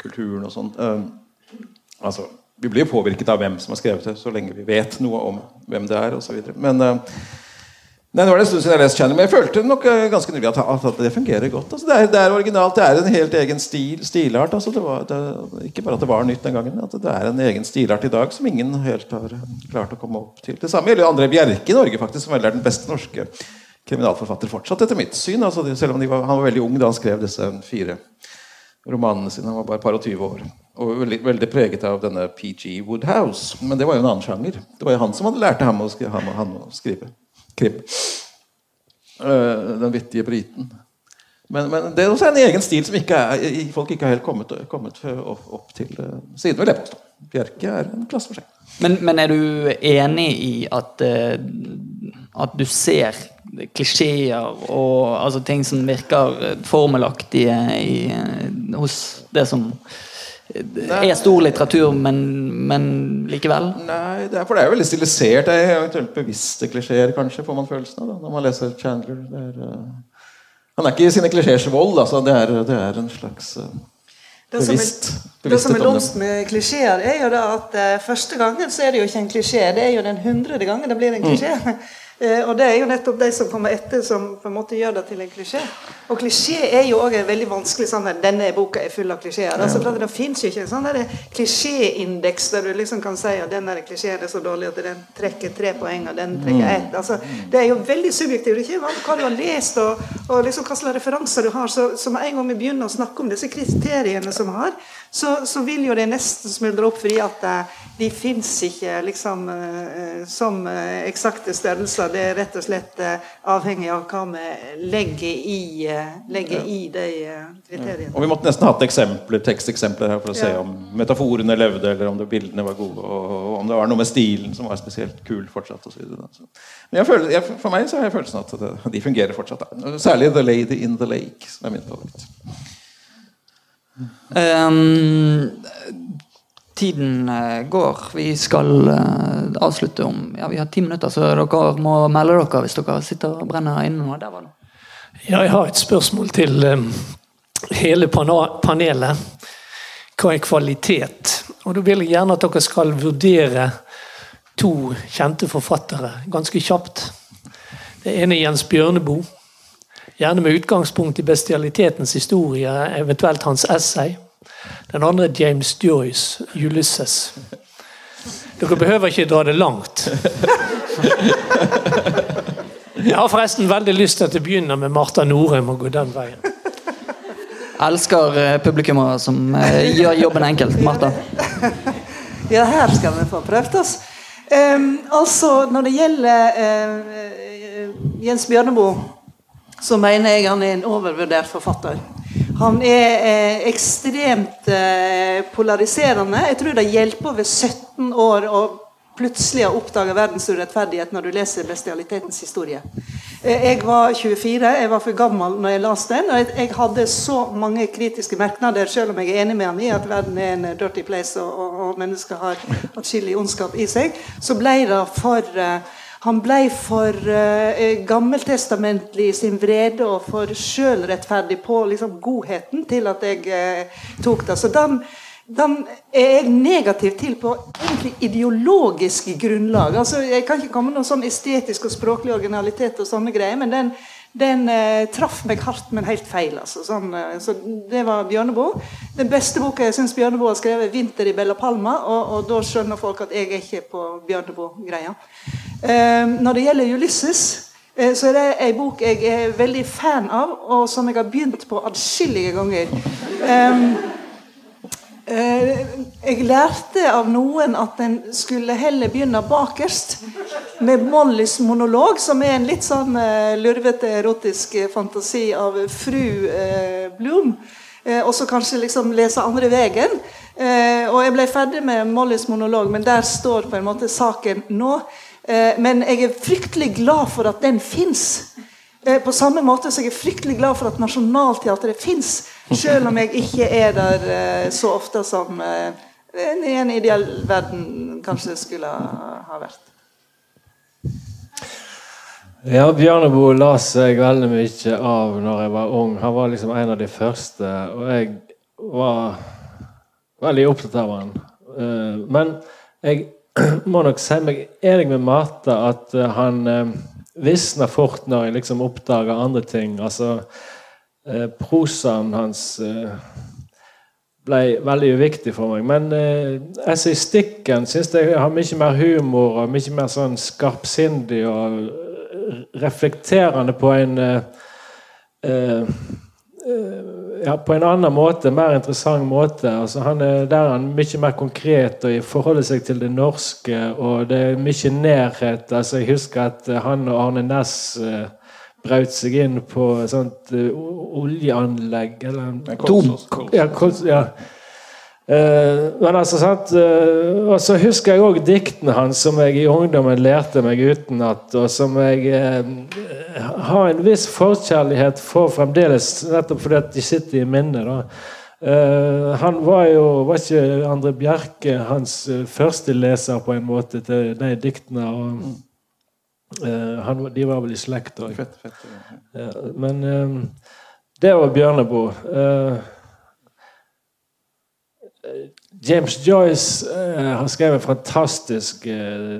[SPEAKER 5] kulturen og sånn. Uh, altså, vi blir påvirket av hvem som har skrevet det, så lenge vi vet noe om hvem det er osv. Men uh, Nei, nå var det en stund siden jeg leste Channel, men jeg følte nok eh, ganske nylig at, at det fungerer godt. Altså, det, er, det, er, originalt. Det er en helt egen stil, stilart. Altså, det var, det, ikke bare at det var nytt den gangen, at det er en egen stilart i dag som ingen helt har klart å komme opp til. Det samme gjelder André Bjerke i Norge, faktisk, som vel er den beste norske kriminalforfatter fortsatt, etter mitt syn. Altså, selv om var, han var veldig ung da han skrev disse fire romanene sine. Han var bare et par og tyve år. Og veldig, veldig, preget av denne PG Woodhouse. Men det var jo en annen sjanger. Det var jo han som hadde lært ham å skrive. Krim. Uh, den vittige briten. Men, men, det er også en egen stil som ikke er, folk ikke har helt kommet, kommet opp, til uh, siden. vil jeg påstå. Bjerke er en klasse for seg.
[SPEAKER 2] Men, men, er du enig i at, uh, at du ser klisjeer og altså, ting som virker formelaktige i, hos det som. Er stor litteratur, men, men, likevel?
[SPEAKER 5] Nei, det er, for det er veldig stilisert. Det er eventuelt bevisste klisjeer, kanskje, får man følelsen av da, når man leser Chandler. Er, uh, han er ikke i sine klisjeers vold. Altså, det, er, det er en slags uh,
[SPEAKER 3] det som, er, det som er lumst med klisjeer, er jo da at uh, første gangen så er det jo ikke en klisjé. Det er jo den hundrede gangen det blir en klisjé. Mm. Eh, og det er jo nettopp de som kommer etter, som på en måte gjør det til en klisjé. Og klisjé er jo òg en veldig vanskelig sånn at denne boka er full av klisjeer. Altså, for det fins jo ikke en sånn klisjéindeks der du liksom kan si at den klisjeen er så dårlig at den trekker tre poeng, og den trekker ett. Mm. Altså, det er jo veldig subjektivt. Det ikke hva du har lest, og, og liksom hva slags referanser du har. Så, så med en gang vi begynner å snakke om disse kriteriene som vi har, så, så, vil jo det nesten smuldre opp fordi at uh, de fins ikke liksom uh, som uh, eksakte størrelser. Det er rett og slett avhengig av hva vi legger i, legger i de kriteriene.
[SPEAKER 5] Ja. Og Vi måtte nesten hatt eksempler, teksteksempler her for å ja. se om metaforene levde, eller om bildene var gode, og, og, om det var noe med stilen som var spesielt kul fortsatt. Og så videre, så. Men jeg føler, jeg, for meg så har jeg følelsen at det, de fungerer fortsatt. Særlig 'The Lady in the Lake', som er min favoritt.
[SPEAKER 2] Um, tiden eh, går. Vi skal uh, avslutte om ja, vi har ti minutter, så dere må melde dere hvis dere sitter og brenner inne.
[SPEAKER 8] Ja, jeg har et spørsmål til um, hele panelet. Hva er kvalitet? Og Da vil jeg gjerne at dere skal vurdere to kjente forfattere ganske kjapt. Det ene er Jens Bjørneboe. Gjerne med utgangspunkt i bestialitetens historie, eventuelt hans essay. Den andre er James Joyce, 'Ulysses'. Dere behøver ikke dra det langt. Jeg har forresten veldig lyst til at det begynner med Marta Norheim og går den veien.
[SPEAKER 2] Elsker eh, publikummere som eh, gjør jobben enkelt. Martha.
[SPEAKER 3] Ja, her skal vi få prøvd oss. Um, altså, når det gjelder uh, Jens Bjørneboe, så mener jeg han er en overvurdert forfatter. Han er eh, ekstremt eh, polariserende. Jeg tror det hjelper over 17 år å plutselig ha oppdaga verdens urettferdighet når du leser bestialitetens historie. Eh, jeg var 24, jeg var for gammel når jeg leste den. Og jeg, jeg, hadde så mange kritiske merknader, selv om jeg er enig med han i at verden er en dirty place og, og, og mennesker har atskillig ondskap i seg. Så ble det for uh, han ble for uh, gammeltestamentlig i sin vrede og for sjølrettferdig på liksom, godheten til at jeg uh, tok det. Så den, den, er jeg negativ til på egentlig ideologisk grunnlag. Altså, jeg kan ikke komme med noen sånn estetisk og språklig originalitet og sånne greier, men den, den eh, traff meg hardt, men helt feil. Altså. Sånn, eh, så det var Bjørneboe. Den beste boka jeg syns Bjørneboe har skrevet, 'Vinter i Bella Palma'. Og, og, da skjønner folk at jeg er ikke på Bjørneboe-greia. Eh, når det gjelder Ulysses, så er det ei bok jeg er veldig fan av, og som jeg har begynt på adskillige ganger. Um, jeg lærte av noen at en skulle heller begynne bakerst, med Mollys monolog, som er en litt sånn lurvete erotisk fantasi av fru Bloom. Og så kanskje liksom lese andre veien. Og jeg ble ferdig med Mollys monolog, men der står på en måte saken nå. Men jeg er fryktelig glad for at den fins. På samme måte så jeg er fryktelig glad for at Nationaltheatret fins. Selv om jeg ikke er der uh, så ofte som uh, i en ideell verden kanskje skulle ha vært.
[SPEAKER 4] Ja, Bjørneboe la seg veldig mye av når jeg var ung. Han var liksom en av de første, og jeg var veldig opptatt av han. Men jeg må nok si meg enig med Martha at han visna fort når jeg liksom oppdaga andre ting. altså eh, prosaen hans eh, ble veldig uviktig for meg. Men eh, essayistikken syns jeg har mye mer humor og mye mer sånn skarpsindig og eh, reflekterende på en eh, eh, ja, på en annen måte, mer interessant måte. Altså, han er, der er han mye mer konkret og forholder seg til det norske. Og det er mye nærhet. Altså, jeg husker at han og Arne Næss eh, brøt seg inn på et sånt uh, oljeanlegg eller
[SPEAKER 5] Dunk.
[SPEAKER 4] Ja, ja. Uh, men altså, sant uh, Og så husker jeg òg diktene hans som jeg i ungdommen lærte meg utenat, og som jeg eh, har en viss forkjærlighet for fremdeles, nettopp fordi at de sitter i minnet. han var jo Var ikke André Bjerke hans første leser på en måte til de diktene? og. Uh, han, de var vel i slekt òg. Ja, men det var Bjørneboe. Uh, James Joyce uh, har skrevet en fantastisk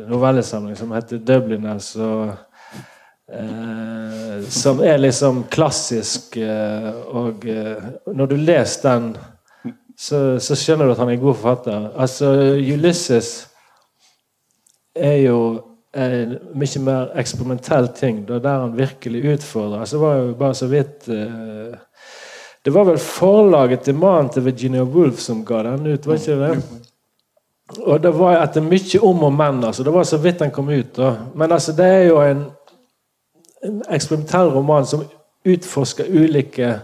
[SPEAKER 4] novellesamling som heter 'Dubliners'. Og, som er liksom klassisk. og når du leser den, så, så, skjønner du at han er en god forfatter. Altså, Ulysses er jo en mye mer eksperimentell ting. Det der han virkelig utfordrer. Altså, det var jo bare så vidt uh, Det var vel forlaget til mannen til Virginia Woolf som ga den ut, var ikke det? Og det var etter mye om og men. altså, Det var så vidt den kom ut. da. Men altså, det er jo en, en eksperimentell roman som utforsker ulike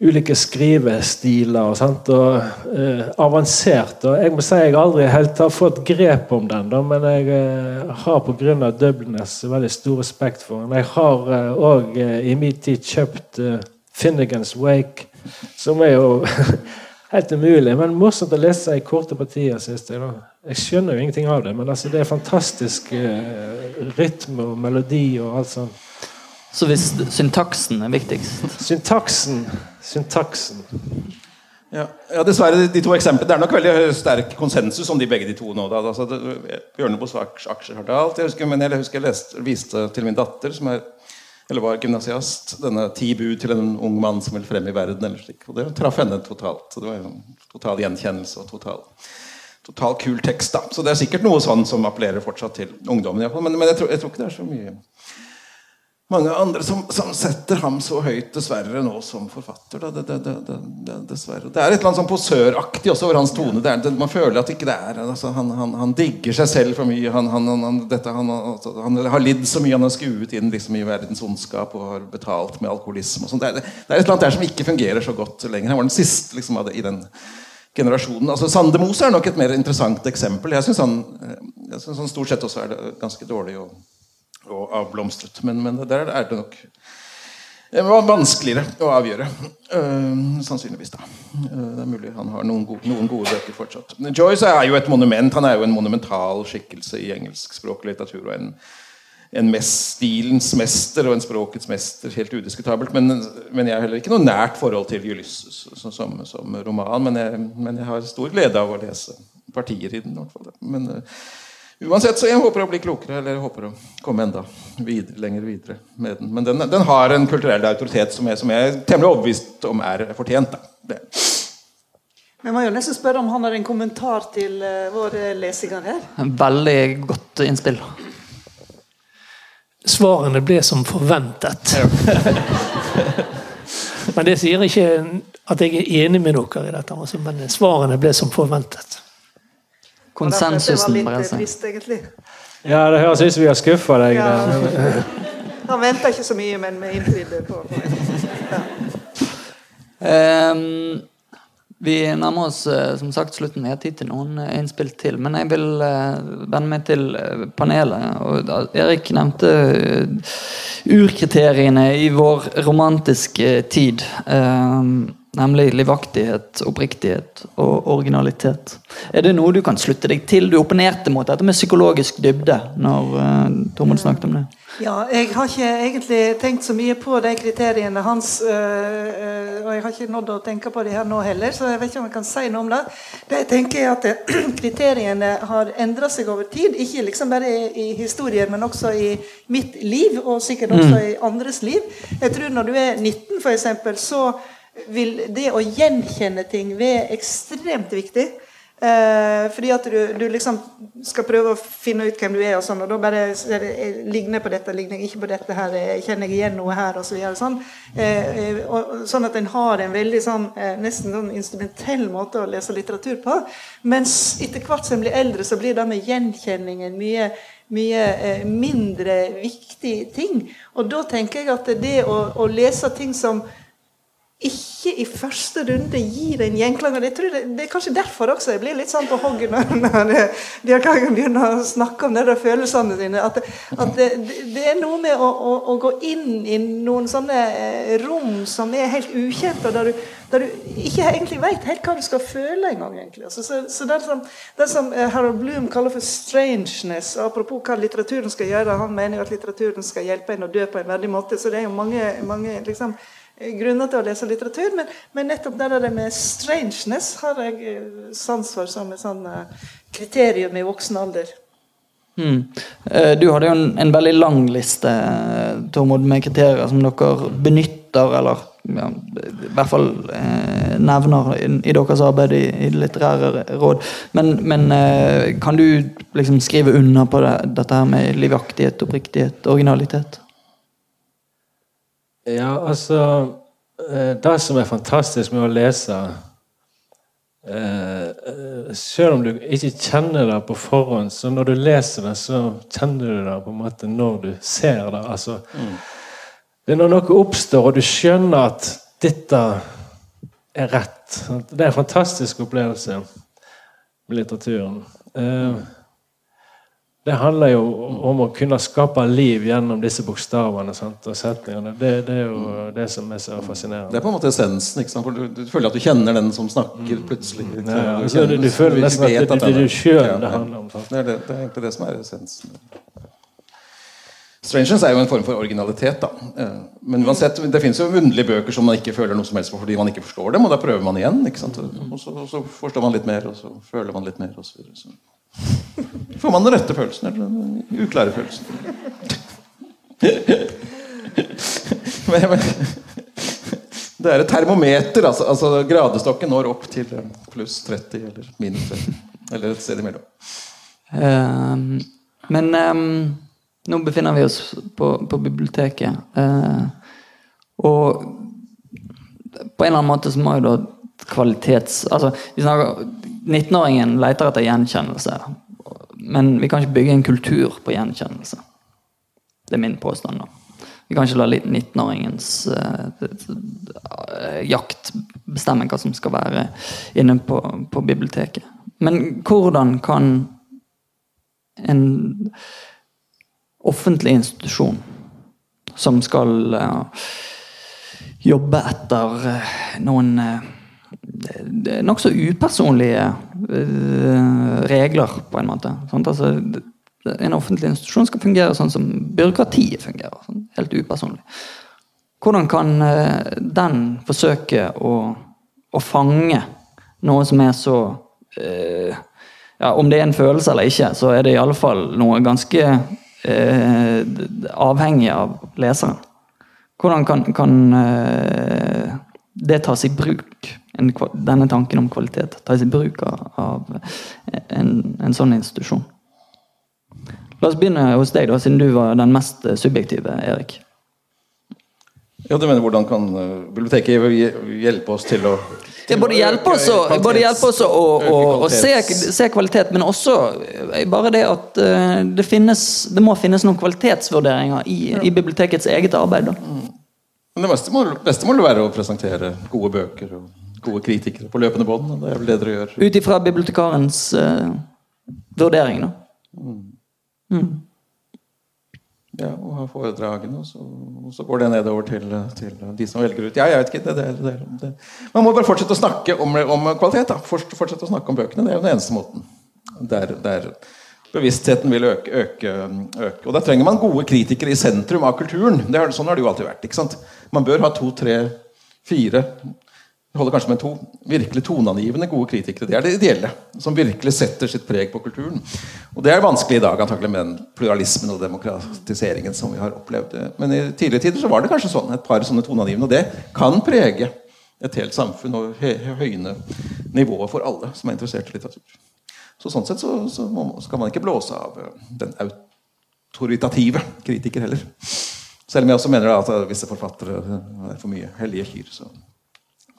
[SPEAKER 4] ulike skrivestiler og, sant, og uh, avansert. og Jeg må si jeg aldri helt har fått grep om den, da, men jeg uh, har pga. Dubliness veldig stor respekt for den. Jeg har òg uh, i min tid kjøpt uh, Finnegans Wake, som er jo helt umulig, men morsomt å lese i korte partier, syns jeg. da. Jeg skjønner jo ingenting av det, men altså, det er fantastisk rytme og melodi og alt sånt.
[SPEAKER 2] Så hvis syntaksen er viktigst?
[SPEAKER 4] Syntaksen. Syntaksen.
[SPEAKER 5] Ja, ja, dessverre, de to eksemplene, Det er nok veldig sterk konsensus om de begge de to nå. Da. Altså, Bjørneboes aksjer har alt. Jeg husker, men jeg husker jeg leste, viste til min datter, som er, eller var gymnasiast, denne 'Ti bud til en ung mann som vil frem i verden'. eller slik. Og Det traff henne totalt. Så det var jo total gjenkjennelse og total, total kul tekst. da. Så det er sikkert noe sånn som appellerer fortsatt til ungdommen. Men, men jeg, tror, jeg tror ikke det er så mye mange andre som, som, setter ham så høyt, dessverre, nå som forfatter. Det, det, det, dessverre. det er et eller annet sånn posøraktig også over hans tone. Er, man føler at ikke det er altså, han, han, han, digger seg selv for mye. Han, dette, altså, han, har lidd så mye. Han har skuet inn liksom, i verdens ondskap og har betalt med alkoholisme. Det er, det, er et eller annet der som ikke fungerer så godt lenger. Han var den siste liksom, i den generasjonen. Altså, Sandemose er nok et mer interessant eksempel. Jeg syns han, han, stort sett også er ganske dårlig. og og avblomstret. Men, men der er det nok vanskeligere å avgjøre. Uh, sannsynligvis, da. Uh, det er mulig han har noen gode, noen gode, bøker fortsatt. Joyce er jo et monument. Han er jo en monumental skikkelse i engelskspråklig litteratur. og en, en mest, stilens mester og en språkets mester, helt udiskutabelt. Men, men, jeg har heller ikke noe nært forhold til Ulysses som, som roman. Men jeg, men jeg, har stor glede av å lese partier i den. I hvert fall. Men uh, Uansett, så jeg håper å bli klokere, eller jeg håper å komme enda videre, lenger videre med den. Men den, den har en kulturell autoritet som jeg, som jeg er temmelig overbevist om er fortjent. Da.
[SPEAKER 3] Vi må jo nesten spørre om han har en kommentar til uh, vår lesinger her.
[SPEAKER 2] Veldig godt innspill.
[SPEAKER 8] Svarene ble som forventet. men det sier ikke at jeg er enig med dere i dette. Altså, men svarene ble som forventet.
[SPEAKER 2] Konsensusen
[SPEAKER 3] brer seg.
[SPEAKER 4] Ja, det høres ut som vi har skuffa deg. Ja.
[SPEAKER 3] Han venta ikke så mye, men vi innfridde på,
[SPEAKER 2] ja. um, vi nærmer oss eh, som sagt slutten. Vi har tid til noen eh, innspill til. Men jeg vil uh, vende meg til panelet. Og Erik nevnte urkriteriene i vår romantiske tid. Uh, Nemlig livaktighet, oppriktighet og originalitet. Er det noe du kan slutte deg til? Du opponerte mot dette med psykologisk dybde når uh, Tormod snakket om det.
[SPEAKER 3] Ja, jeg har ikke egentlig tenkt så mye på de kriteriene hans. Øh, og jeg har ikke nådd å tenke på det her nå heller, så jeg vet ikke om jeg kan si noe om det. Det jeg tenker er at Kriteriene har endra seg over tid, ikke liksom bare i, i historien, men også i mitt liv, og sikkert også mm. i andres liv. Jeg tror Når du er 19, f.eks., så vil det å gjenkjenne ting være ekstremt viktig. Eh, fordi at du, du, liksom skal prøve å finne ut hvem du er, og sånn, og da bare det, ligner på dette, ligner ikke på dette her, kjenner jeg igjen noe her, og Så sånn. Eh, og, sånn at en har en veldig sånn, eh, nesten sånn instrumentell måte å lese litteratur på. Mens etter hvert som en blir eldre, så blir det med gjenkjenningen mye mye eh, mindre viktig ting. Og da tenker jeg at det å, å lese ting som ikke i første runde gir en gjenklang. Det, det, det, er kanskje derfor også jeg blir litt sånn på hogget når, når har begynner å snakke om det og følelsene sine. At, at det, det, er noe med å, å, å, gå inn i noen sånne eh, rom som er helt ukjente, og der du, der du ikke egentlig vet helt hva du skal føle engang. Altså, så, så det, som, det som eh, Harold Bloom kaller for strangeness, apropos hva litteraturen skal gjøre, han mener jo at litteraturen skal hjelpe en å dø på en verdig måte. så det er jo mange, mange liksom, grunner til å lese litteratur, men, men nettopp det der med strangeness har jeg eh, sans for som et sånn eh, kriterium i voksen alder.
[SPEAKER 2] Mm. Du hadde jo en, en, veldig lang liste Tormod, med kriterier som dere benytter, eller ja, i hvert fall eh, nevner i, i, deres arbeid i, i litterære råd. Men, men eh, kan du liksom skrive under på det, dette her med livaktighet, oppriktighet, originalitet?
[SPEAKER 4] Ja, altså eh, Det som er fantastisk med å lese eh, eh, Selv om du ikke kjenner det på forhånd, så når du leser det, så kjenner du det på en måte når du ser det. Altså, mm. Det er når noe oppstår, og du skjønner at dette er rett. Det er en fantastisk opplevelse med litteraturen. Uh, det handler jo om å kunne skape liv gjennom disse bokstavene sant, og setningene. Det, det, er jo det som er så fascinerende.
[SPEAKER 5] Det er på en måte essensen. ikke sant? For du, du føler at du kjenner den som snakker, plutselig.
[SPEAKER 4] Ja, ja. Du, kjenner, du, du, føler nesten at det er du sjøl det handler om.
[SPEAKER 5] Det er, det, det er, egentlig det som er essensen. Strangers er jo en form for originalitet. da. Men uansett, det finnes jo underlige bøker som man ikke føler noe som helst på fordi man ikke forstår dem, og da prøver man igjen. ikke sant? Og så, og så forstår man litt mer, og så føler man litt mer. og så videre. Får man den rette følelsen eller den uklare følelsen? det er et termometer. Altså, altså, Gradestokken når opp til pluss 30 eller minus 30. Eller et sted imellom.
[SPEAKER 2] Um, men um, Nå befinner vi oss på, på biblioteket. Uh, og på en eller annen måte så må jo da kvalitets... Altså, vi snakker 19-åringen leter etter gjenkjennelse. Men vi kan ikke bygge en kultur på gjenkjennelse. Det er min påstand. da. Vi kan ikke la 19-åringens uh, jakt bestemme hva som skal være inne på, på biblioteket. Men hvordan kan en offentlig institusjon som skal uh, jobbe etter uh, noen nokså upersonlige regler, på en måte. Altså, en offentlig institusjon skal fungere sånn som byråkratiet fungerer. Sånn, helt upersonlig. Hvordan kan den forsøke å, å fange noe som er så eh, ja, Om det er en følelse eller ikke, så er det i alle fall noe ganske eh, avhengig av leseren. Hvordan kan, kan eh, det tas i bruk, en, denne tanken om kvalitet, tas i bruk av, av en, en, sånn institusjon? La oss begynne hos deg, da, siden du var den mest subjektive, Erik.
[SPEAKER 5] Ja, du mener Hvordan kan eh, biblioteket hjelpe oss til å
[SPEAKER 2] ja, både hjelpe oss, å, både hjelpe oss å, å, å se, se, kvalitet, men også eh, bare det at uh, det, finnes, det må finnes noen kvalitetsvurderinger i, i bibliotekets eget arbeid.
[SPEAKER 5] Mm. Men det beste må, beste må være å presentere gode bøker og gode kritikere på løpende bånd. Det er vel det dere gjør.
[SPEAKER 2] Ut ifra bibliotekarens uh, vurdering, da. Mm.
[SPEAKER 5] Mm ja, og har foredragene, og så, og så, går det nedover til, til, de som velger ut. Ja, jeg vet ikke, det, det, det, Man må bare fortsette å snakke om, om kvalitet. da. Fortsette å snakke om bøkene. Det er jo den eneste måten. Der, der bevisstheten vil øke, øke, øke. Og da trenger man gode kritikere i sentrum av kulturen. Er, sånn har det jo alltid vært. ikke sant? Man bør ha to, tre, fire det holder kanskje med to virkelig toneangivende gode kritikere. Det er det ideelle. Som virkelig setter sitt preg på kulturen. Og Det er vanskelig i dag antagelig med den pluralismen og demokratiseringen som vi har opplevd. Men i tidligere tider så var det kanskje sånn, et par sånne toneangivende. Og det kan prege et helt samfunn og høyne nivået for alle som er interessert i litteratur. Så Sånn sett så, så skal man ikke blåse av eh, den autoritative kritiker heller. Selv om jeg også mener at visse forfattere er for mye hellige kyr. så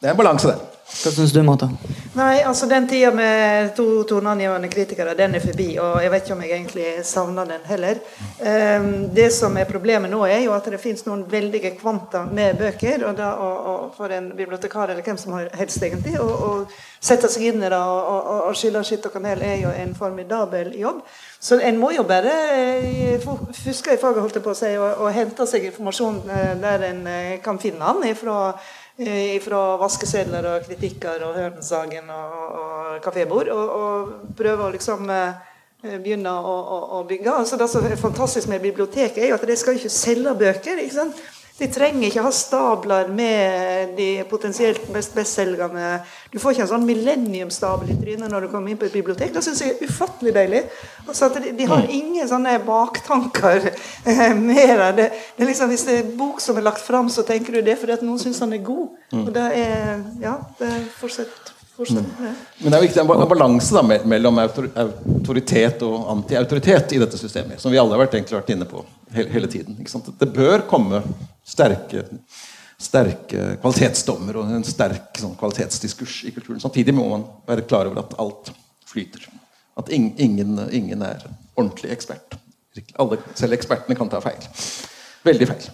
[SPEAKER 5] det er en balanse der.
[SPEAKER 2] Hva syns du, Martha?
[SPEAKER 3] Nei, altså Den tida med to toneangivende kritikere, den er forbi. Og jeg vet ikke om jeg egentlig savner den heller. Um, det som er problemet nå, er jo at det finnes noen veldige kvanta med bøker. Og, da, å, å, for en bibliotekar eller hvem som har helst, egentlig, å sette seg inn i det og, og, og skille skitt og kanel er jo en formidabel jobb. Så en må jo bare eh, fuske i faget, holdt jeg på å si, og, og hente seg informasjon eh, der en eh, kan finne den. Ifra, fra vaskesedler og kritikker og Hørensagen og, og kafébord. Og, og, prøve å liksom eh, begynne å, å, å bygge. Altså det som er fantastisk med biblioteket, er jo at de skal ikke selge bøker. ikke sant? De trenger ikke ha stabler med de potensielt mest bestselgende Du får ikke en sånn millenniumstabel i trynet når du kommer inn på et bibliotek. Det syns jeg er ufattelig deilig. Altså de, de, har mm. ingen sånne baktanker eh, med det. det er liksom, hvis det er en bok som er lagt fram, så tenker du det fordi at noen syns den er god. Mm. Og det er Ja, det er fortsatt
[SPEAKER 5] men, det er viktig en balanse da, mellom autoritet og antiautoritet i dette systemet. Som vi alle har vært, vært inne på hele, hele tiden. Det bør komme sterke, sterke kvalitetsdommer og en sterk sånn, kvalitetsdiskurs i kulturen. Samtidig må man være klar over at alt flyter. At ingen, ingen er ordentlig ekspert. Alle, selv ekspertene kan ta feil. Veldig feil.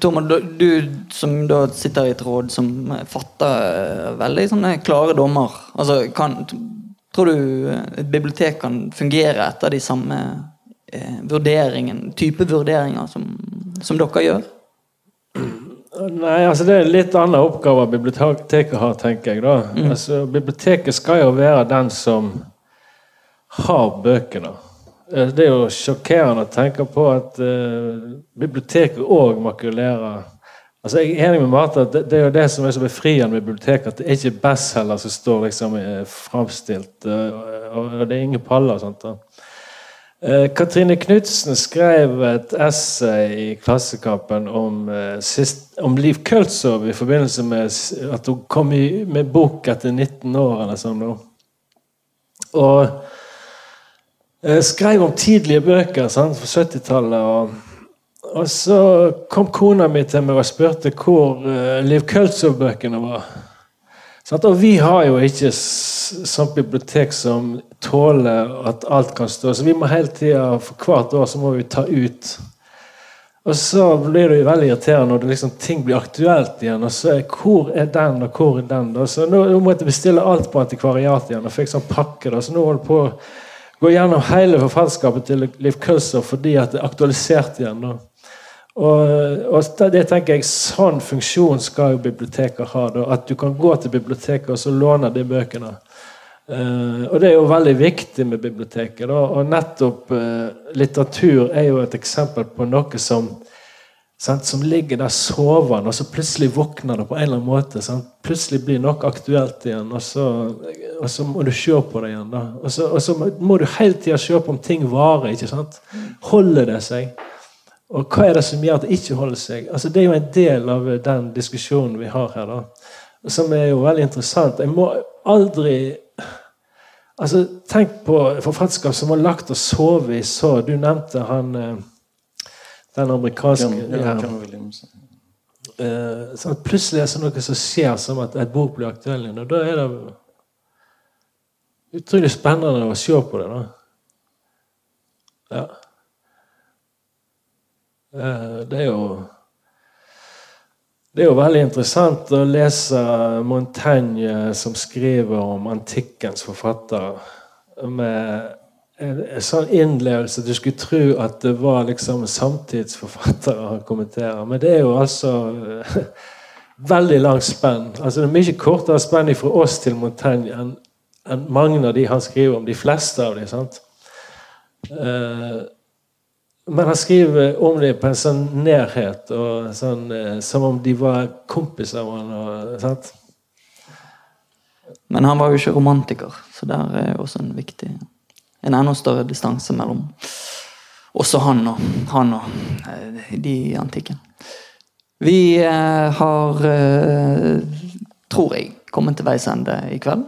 [SPEAKER 2] Tormod, du som da sitter i et råd som fatter eh, veldig sånne klare dommer. Altså, kan, tror du et bibliotek kan fungere etter de samme eh, vurderingen, type vurderinger som, som, dere gjør?
[SPEAKER 4] Nei, altså det er en litt annen oppgave biblioteket har, tenker jeg. da. Mm. Altså, biblioteket skal jo være den som har bøkene. Eh, det er jo sjokkerende å tenke på at uh, biblioteket òg makulerer Altså, Jeg er enig med Martha at det, det, er jo det som er så befriende med biblioteket, at det er ikke bestselger som står liksom eh, framstilt, uh, og, det er ingen paller og sånt. da. Uh, Katrine Knutsen skrev et essay i Klassekampen om, sist, om Liv Køltzow i forbindelse med at hun kom i, med bok etter 19 år eller sånn. Og Jeg skrev om tidlige bøker sant, fra 70-tallet. Og, og, så kom kona mi til meg og spurte hvor uh, Liv Køltzow-bøkene var. Sant? Og vi har jo ikke sånt bibliotek som tåler at alt kan stå, så vi må hele tida, for hvert år, så må vi ta ut. Og så blir det jo veldig irriterende når liksom, ting blir aktuelt igjen. og så er, Hvor er den, og hvor er den? Da? Så nå, nå måtte jeg bestille alt på antikvariat igjen. og fikk sånn pakke da, så nå holder på gå gjennom hele forfatterskapet til Liv Kølser fordi at det er aktualisert igjen. Da. Og, og det tenker jeg, Sånn funksjon skal jo biblioteker ha. Da, at du kan gå til biblioteket og så låne de bøkene. Uh, og det er jo veldig viktig med biblioteket. Da, og nettopp uh, litteratur er jo et eksempel på noe som sant, som ligger der sovende, og så plutselig våkner det på en eller annen måte. Sant? Plutselig blir noe aktuelt igjen, og så, og så må du se på det igjen. Og så, og så, må du hele tida se på om ting varer. ikke sant? Holder det seg? Og hva er det som gjør at det ikke holder seg? Altså, det er jo en del av den diskusjonen vi har her, da, som er jo veldig interessant. Jeg må aldri Altså, Tenk på forfatterskap som har lagt og sovet i så Du nevnte han eh, den amerikanske ja, ja, uh, sånn Plutselig er det noe som skjer, som at et bok blir aktuell igjen. Og da er det utrolig spennende å se på det. da. Ja. Uh, det er jo det er jo veldig interessant å lese Montaigne som skriver om antikkens forfattere. Med en, sånn innlevelse Du skulle tro at det var liksom samtidsforfattere han kommenterer. Men det er jo altså veldig langt spenn. Altså Det er mye kortere spenn fra oss til Montaigne enn en mange av de han skriver om. De fleste av dem. sant? Uh, men han skriver om dem på en sånn nærhet, og sånn, uh, som om de var kompiser av han, og?
[SPEAKER 2] Men han var jo ikke romantiker, så der er også en viktig en enda større distanse mellom også han og, han og eh, de i antikken. Vi eh, har, eh, tror jeg, kommet til veis ende i kveld.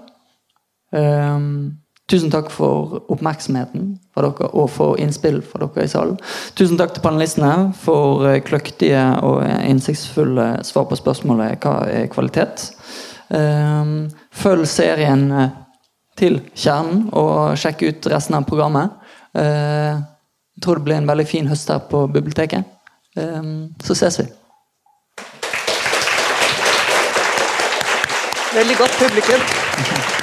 [SPEAKER 2] Tusen takk for oppmerksomheten for dere, og for innspill fra dere i salen. Tusen takk til panelistene for kløktige og innsiktsfulle svar på spørsmålet hva er kvalitet. Følg serien til kjernen og sjekke ut resten av programmet. Eh, jeg tror det blir en veldig fin høst her på biblioteket. Eh, så ses vi.
[SPEAKER 3] Veldig godt publikum.